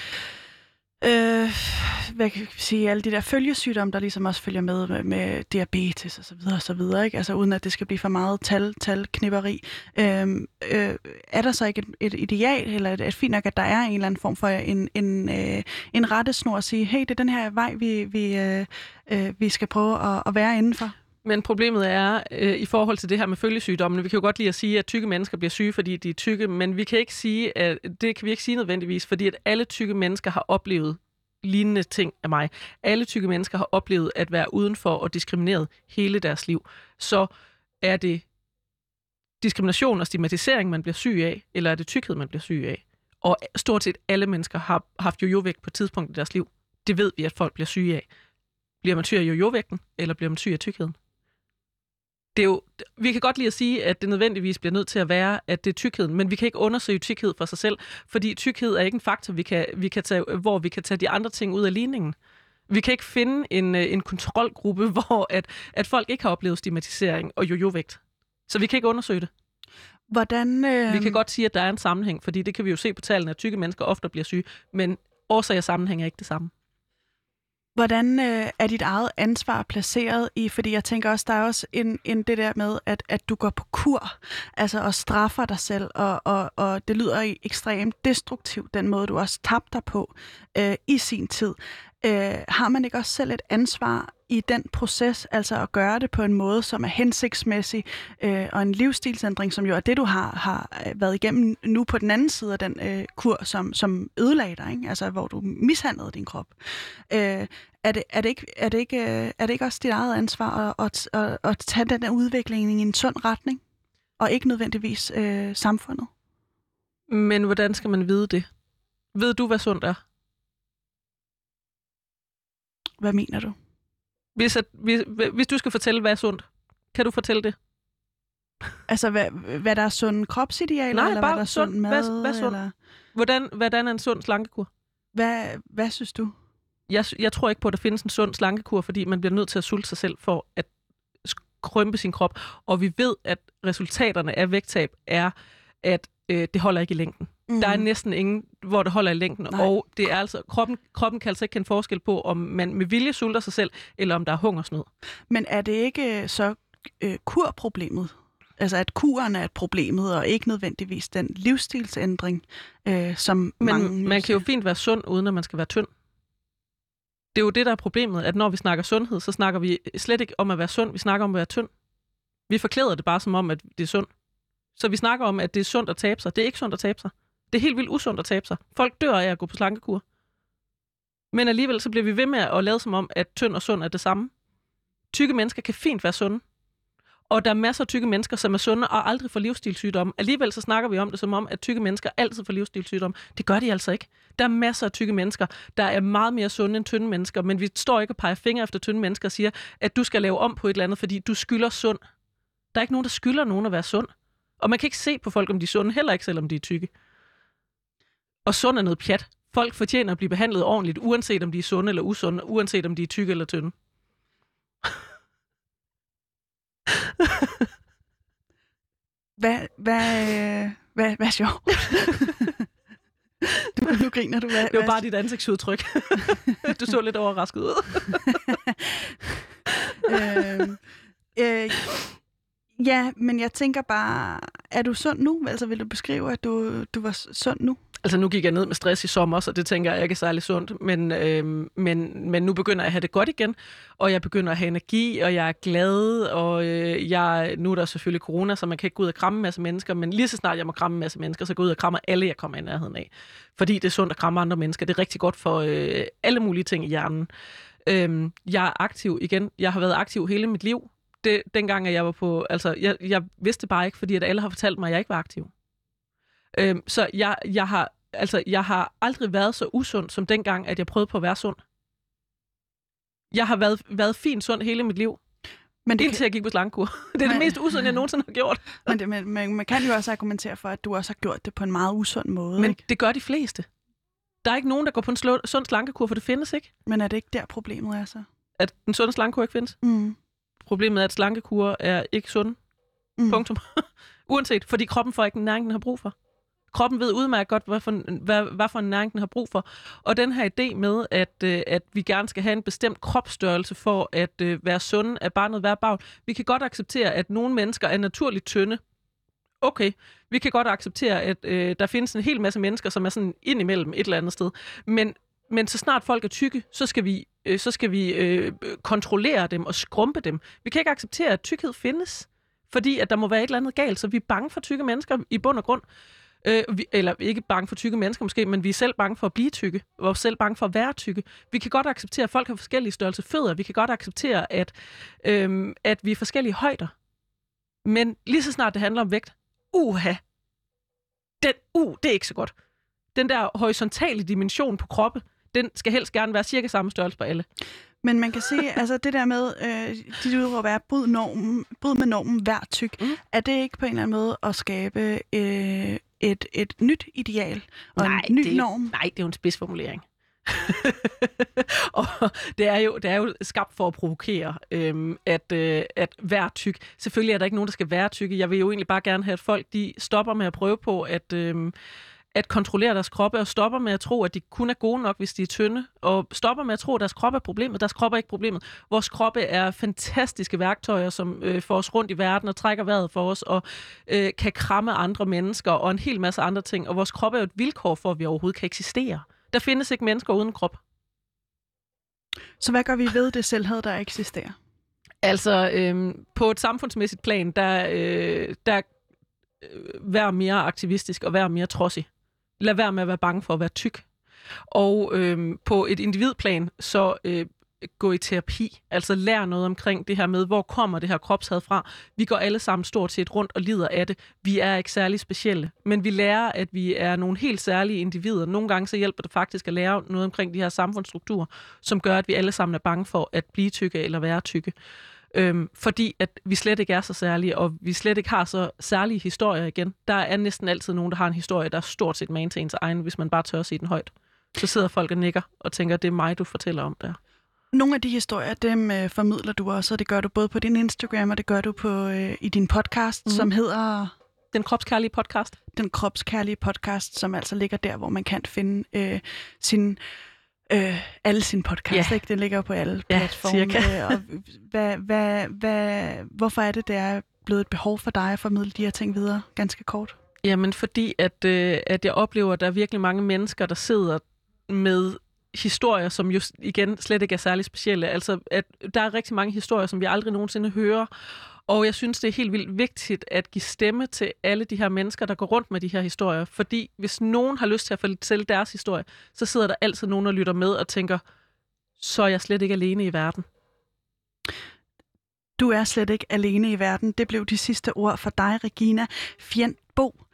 øh, hvad kan jeg sige, alle de der følgesygdomme, der ligesom også følger med, med, med diabetes og så videre og så videre, ikke? Altså uden at det skal blive for meget tal, tal knipperi. Øh, øh, er der så ikke et, et ideal, eller et, et fint nok, at der er en eller anden form for en, en, øh, en rettesnor at sige, hey, det er den her vej, vi, vi, øh, øh, vi skal prøve at, at være indenfor? Men problemet er, øh, i forhold til det her med følgesygdommene, vi kan jo godt lide at sige, at tykke mennesker bliver syge, fordi de er tykke, men vi kan ikke sige, at det kan vi ikke sige nødvendigvis, fordi at alle tykke mennesker har oplevet lignende ting af mig. Alle tykke mennesker har oplevet at være udenfor og diskrimineret hele deres liv. Så er det diskrimination og stigmatisering, man bliver syg af, eller er det tykkhed, man bliver syg af? Og stort set alle mennesker har haft jojo-vægt på et tidspunkt i deres liv. Det ved vi, at folk bliver syge af. Bliver man syg af jojo-vægten, eller bliver man syg af tykkheden? Det er jo, vi kan godt lide at sige, at det nødvendigvis bliver nødt til at være, at det er tykkheden, men vi kan ikke undersøge tykkhed for sig selv, fordi tykkhed er ikke en faktor, vi kan, vi kan tage, hvor vi kan tage de andre ting ud af ligningen. Vi kan ikke finde en, øh, en kontrolgruppe, [LAUGHS] hvor at, at folk ikke har oplevet stigmatisering og jojo-vægt. Så vi kan ikke undersøge det. Hvordan, øh... Vi kan godt sige, at der er en sammenhæng, fordi det kan vi jo se på tallene, at tykke mennesker ofte bliver syge, men årsag og sammenhæng er ikke det samme. Hvordan øh, er dit eget ansvar placeret i, fordi jeg tænker også, der er også en, en det der med, at, at du går på kur, altså og straffer dig selv, og, og, og det lyder ekstremt destruktivt, den måde du også tabte dig på øh, i sin tid. Øh, har man ikke også selv et ansvar i den proces, altså at gøre det på en måde, som er hensigtsmæssig, øh, og en livsstilsændring, som jo er det, du har, har øh, været igennem nu på den anden side af den øh, kur, som, som ødelagde dig, ikke? altså hvor du mishandlede din krop. Øh, er, det, er, det ikke, er, det ikke, øh, er det ikke også dit eget ansvar at, at, at, at tage den der udvikling i en sund retning, og ikke nødvendigvis øh, samfundet? Men hvordan skal man vide det? Ved du, hvad sundt er? Hvad mener du? Hvis, at, hvis, hvis du skal fortælle, hvad er sundt, kan du fortælle det? Altså, hvad, hvad der er sund kropsidealer, Nej, eller bare hvad der er sund, sund mad? Hvad, hvad sund? Eller? Hvordan, hvordan er en sund slankekur? Hvad, hvad synes du? Jeg, jeg tror ikke på, at der findes en sund slankekur, fordi man bliver nødt til at sulte sig selv for at krympe sin krop. Og vi ved, at resultaterne af vægttab er, at øh, det holder ikke i længden. Mm. Der er næsten ingen, hvor det holder i længden. Nej. Og det er altså, kroppen, kroppen kan altså ikke kende forskel på, om man med vilje sulter sig selv, eller om der er hungersnød. Men er det ikke øh, så øh, kurproblemet? Altså at kuren er et problemet, og ikke nødvendigvis den livsstilsændring, øh, som Men mange... man kan jo fint være sund, uden at man skal være tynd. Det er jo det, der er problemet, at når vi snakker sundhed, så snakker vi slet ikke om at være sund, vi snakker om at være tynd. Vi forklæder det bare som om, at det er sundt. Så vi snakker om, at det er sundt at tabe sig. Det er ikke sundt at tabe sig. Det er helt vildt usundt at tabe sig. Folk dør af at gå på slankekur. Men alligevel så bliver vi ved med at lade som om, at tynd og sund er det samme. Tykke mennesker kan fint være sunde. Og der er masser af tykke mennesker, som er sunde og aldrig får livsstilssygdomme. Alligevel så snakker vi om det som om, at tykke mennesker altid får livsstilssygdomme. Det gør de altså ikke. Der er masser af tykke mennesker, der er meget mere sunde end tynde mennesker, men vi står ikke og peger fingre efter tynde mennesker og siger, at du skal lave om på et eller andet, fordi du skylder sund. Der er ikke nogen, der skylder nogen at være sund. Og man kan ikke se på folk, om de er sunde, heller ikke selvom de er tykke. Og sund er noget pjat. Folk fortjener at blive behandlet ordentligt, uanset om de er sunde eller usunde, uanset om de er tykke eller tynde. [LAUGHS] Hvad, hvad, øh, hvad, hvad er sjovt? [LAUGHS] du, nu griner du. Hvad, Det var hvad, bare dit ansigtsudtryk. [LAUGHS] du så lidt overrasket ud. øh, øh, ja, men jeg tænker bare, er du sund nu? Altså vil du beskrive, at du, du var sund nu? Altså nu gik jeg ned med stress i sommer, så det tænker jeg ikke er særlig sundt. Men, øh, men, men nu begynder jeg at have det godt igen, og jeg begynder at have energi, og jeg er glad, og øh, jeg, nu er der selvfølgelig corona, så man kan ikke gå ud og kramme en masse mennesker, men lige så snart jeg må kramme en masse mennesker, så går jeg ud og krammer alle, jeg kommer i nærheden af. Fordi det er sundt at kramme andre mennesker. Det er rigtig godt for øh, alle mulige ting i hjernen. Øhm, jeg er aktiv igen. Jeg har været aktiv hele mit liv. Det, dengang, at jeg var på... Altså, jeg, jeg vidste bare ikke, fordi at alle har fortalt mig, at jeg ikke var aktiv. Øhm, så jeg, jeg, har, altså, jeg har aldrig været så usund, som dengang, at jeg prøvede på at være sund. Jeg har været, været fint sund hele mit liv, Men det indtil jeg gik på slankekur. [LAUGHS] Det er det Nej. mest usunde, jeg nogensinde har gjort. [LAUGHS] Men, det, men, men man kan jo også argumentere for, at du også har gjort det på en meget usund måde. Men ikke? det gør de fleste. Der er ikke nogen, der går på en slå, sund slankekur, for det findes ikke. men er det ikke der, problemet er så? At en sund slankekur ikke findes. Mm. Problemet er, at slankekur er ikke sunde. Mm. Punktum. [LAUGHS] Uanset, fordi kroppen får ikke den næring, den har brug for. Kroppen ved udmærket godt, hvad for, hvad, hvad for en næring, den har brug for. Og den her idé med, at, øh, at vi gerne skal have en bestemt kropsstørrelse for at øh, være sunde, at bare være værd bagl. Vi kan godt acceptere, at nogle mennesker er naturligt tynde. Okay, vi kan godt acceptere, at øh, der findes en hel masse mennesker, som er sådan ind imellem et eller andet sted. Men, men så snart folk er tykke, så skal vi, øh, så skal vi øh, kontrollere dem og skrumpe dem. Vi kan ikke acceptere, at tykkhed findes, fordi at der må være et eller andet galt, så vi er bange for tykke mennesker i bund og grund. Øh, vi, eller ikke bange for tykke mennesker måske, men vi er selv bange for at blive tykke. Vi er selv bange for at være tykke. Vi kan godt acceptere, at folk har forskellige størrelse fødder. Vi kan godt acceptere, at, øhm, at vi er forskellige højder. Men lige så snart det handler om vægt, uha, den, uh, det er ikke så godt. Den der horisontale dimension på kroppe, den skal helst gerne være cirka samme størrelse på alle. Men man kan sige, [LAUGHS] altså det der med, øh, dit udråb er, bryd, normen, bryd med normen, vær tyk. Mm. Er det ikke på en eller anden måde at skabe øh, et, et nyt ideal og en ny det, norm? Nej, det er jo en spidsformulering. [LAUGHS] og det er, jo, det er jo skabt for at provokere, øhm, at, øh, at være tyk. Selvfølgelig er der ikke nogen, der skal være tykke. Jeg vil jo egentlig bare gerne have, at folk de stopper med at prøve på at, øhm, at kontrollere deres kroppe, og stopper med at tro, at de kun er gode nok, hvis de er tynde, og stopper med at tro, at deres krop er problemet. Deres krop er ikke problemet. Vores kroppe er fantastiske værktøjer, som øh, får os rundt i verden og trækker vejret for os, og øh, kan kramme andre mennesker, og en hel masse andre ting. Og vores krop er jo et vilkår for, at vi overhovedet kan eksistere. Der findes ikke mennesker uden krop. Så hvad gør vi ved det selvhed, der eksisterer? Altså, øhm, på et samfundsmæssigt plan, der, øh, der øh, vær mere aktivistisk og vær mere trodsig. Lad være med at være bange for at være tyk. Og øh, på et individplan, så øh, gå i terapi. Altså lær noget omkring det her med, hvor kommer det her kropshad fra. Vi går alle sammen stort set rundt og lider af det. Vi er ikke særlig specielle, men vi lærer, at vi er nogle helt særlige individer. Nogle gange så hjælper det faktisk at lære noget omkring de her samfundsstrukturer, som gør, at vi alle sammen er bange for at blive tykke eller være tykke. Øhm, fordi at vi slet ikke er så særlige, og vi slet ikke har så særlige historier igen. Der er næsten altid nogen, der har en historie, der er stort set man til ens egen, hvis man bare tør at sige den højt. Så sidder folk og nikker og tænker, det er mig, du fortæller om der. Nogle af de historier, dem øh, formidler du også, og det gør du både på din Instagram, og det gør du på øh, i din podcast, mm. som hedder Den kropskærlige podcast. Den Kropskærlige Podcast, som altså ligger der, hvor man kan finde øh, sin, øh, alle sine podcasts. Ja. Ikke? Den ligger på alle Ja, platforme. cirka. Øh, og hvad, hvad, hvad, hvorfor er det, det er blevet et behov for dig at formidle de her ting videre, ganske kort? Jamen, fordi at, øh, at jeg oplever, at der er virkelig mange mennesker, der sidder med historier, som jo igen slet ikke er særlig specielle. Altså, at der er rigtig mange historier, som vi aldrig nogensinde hører. Og jeg synes, det er helt vildt vigtigt at give stemme til alle de her mennesker, der går rundt med de her historier. Fordi hvis nogen har lyst til at fortælle deres historie, så sidder der altid nogen, der lytter med og tænker, så er jeg slet ikke alene i verden. Du er slet ikke alene i verden. Det blev de sidste ord for dig, Regina Bo.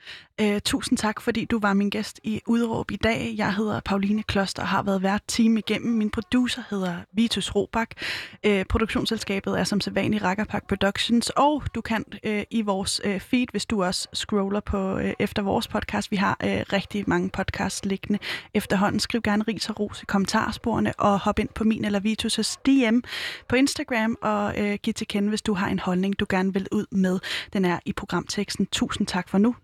Uh, tusind tak, fordi du var min gæst i Udråb i dag. Jeg hedder Pauline Kloster og har været hvert time igennem. Min producer hedder Vitus Robak. Uh, øh, produktionsselskabet er som sædvanligt Rakkerpak Productions, og du kan uh, i vores uh, feed, hvis du også scroller på uh, efter vores podcast. Vi har uh, rigtig mange podcasts liggende efterhånden. Skriv gerne ris og ros i kommentarsporene, og hop ind på min eller Vitus' DM på Instagram, og uh, giv til kende, hvis du har en holdning, du gerne vil ud med. Den er i programteksten. Tusind tak for nu.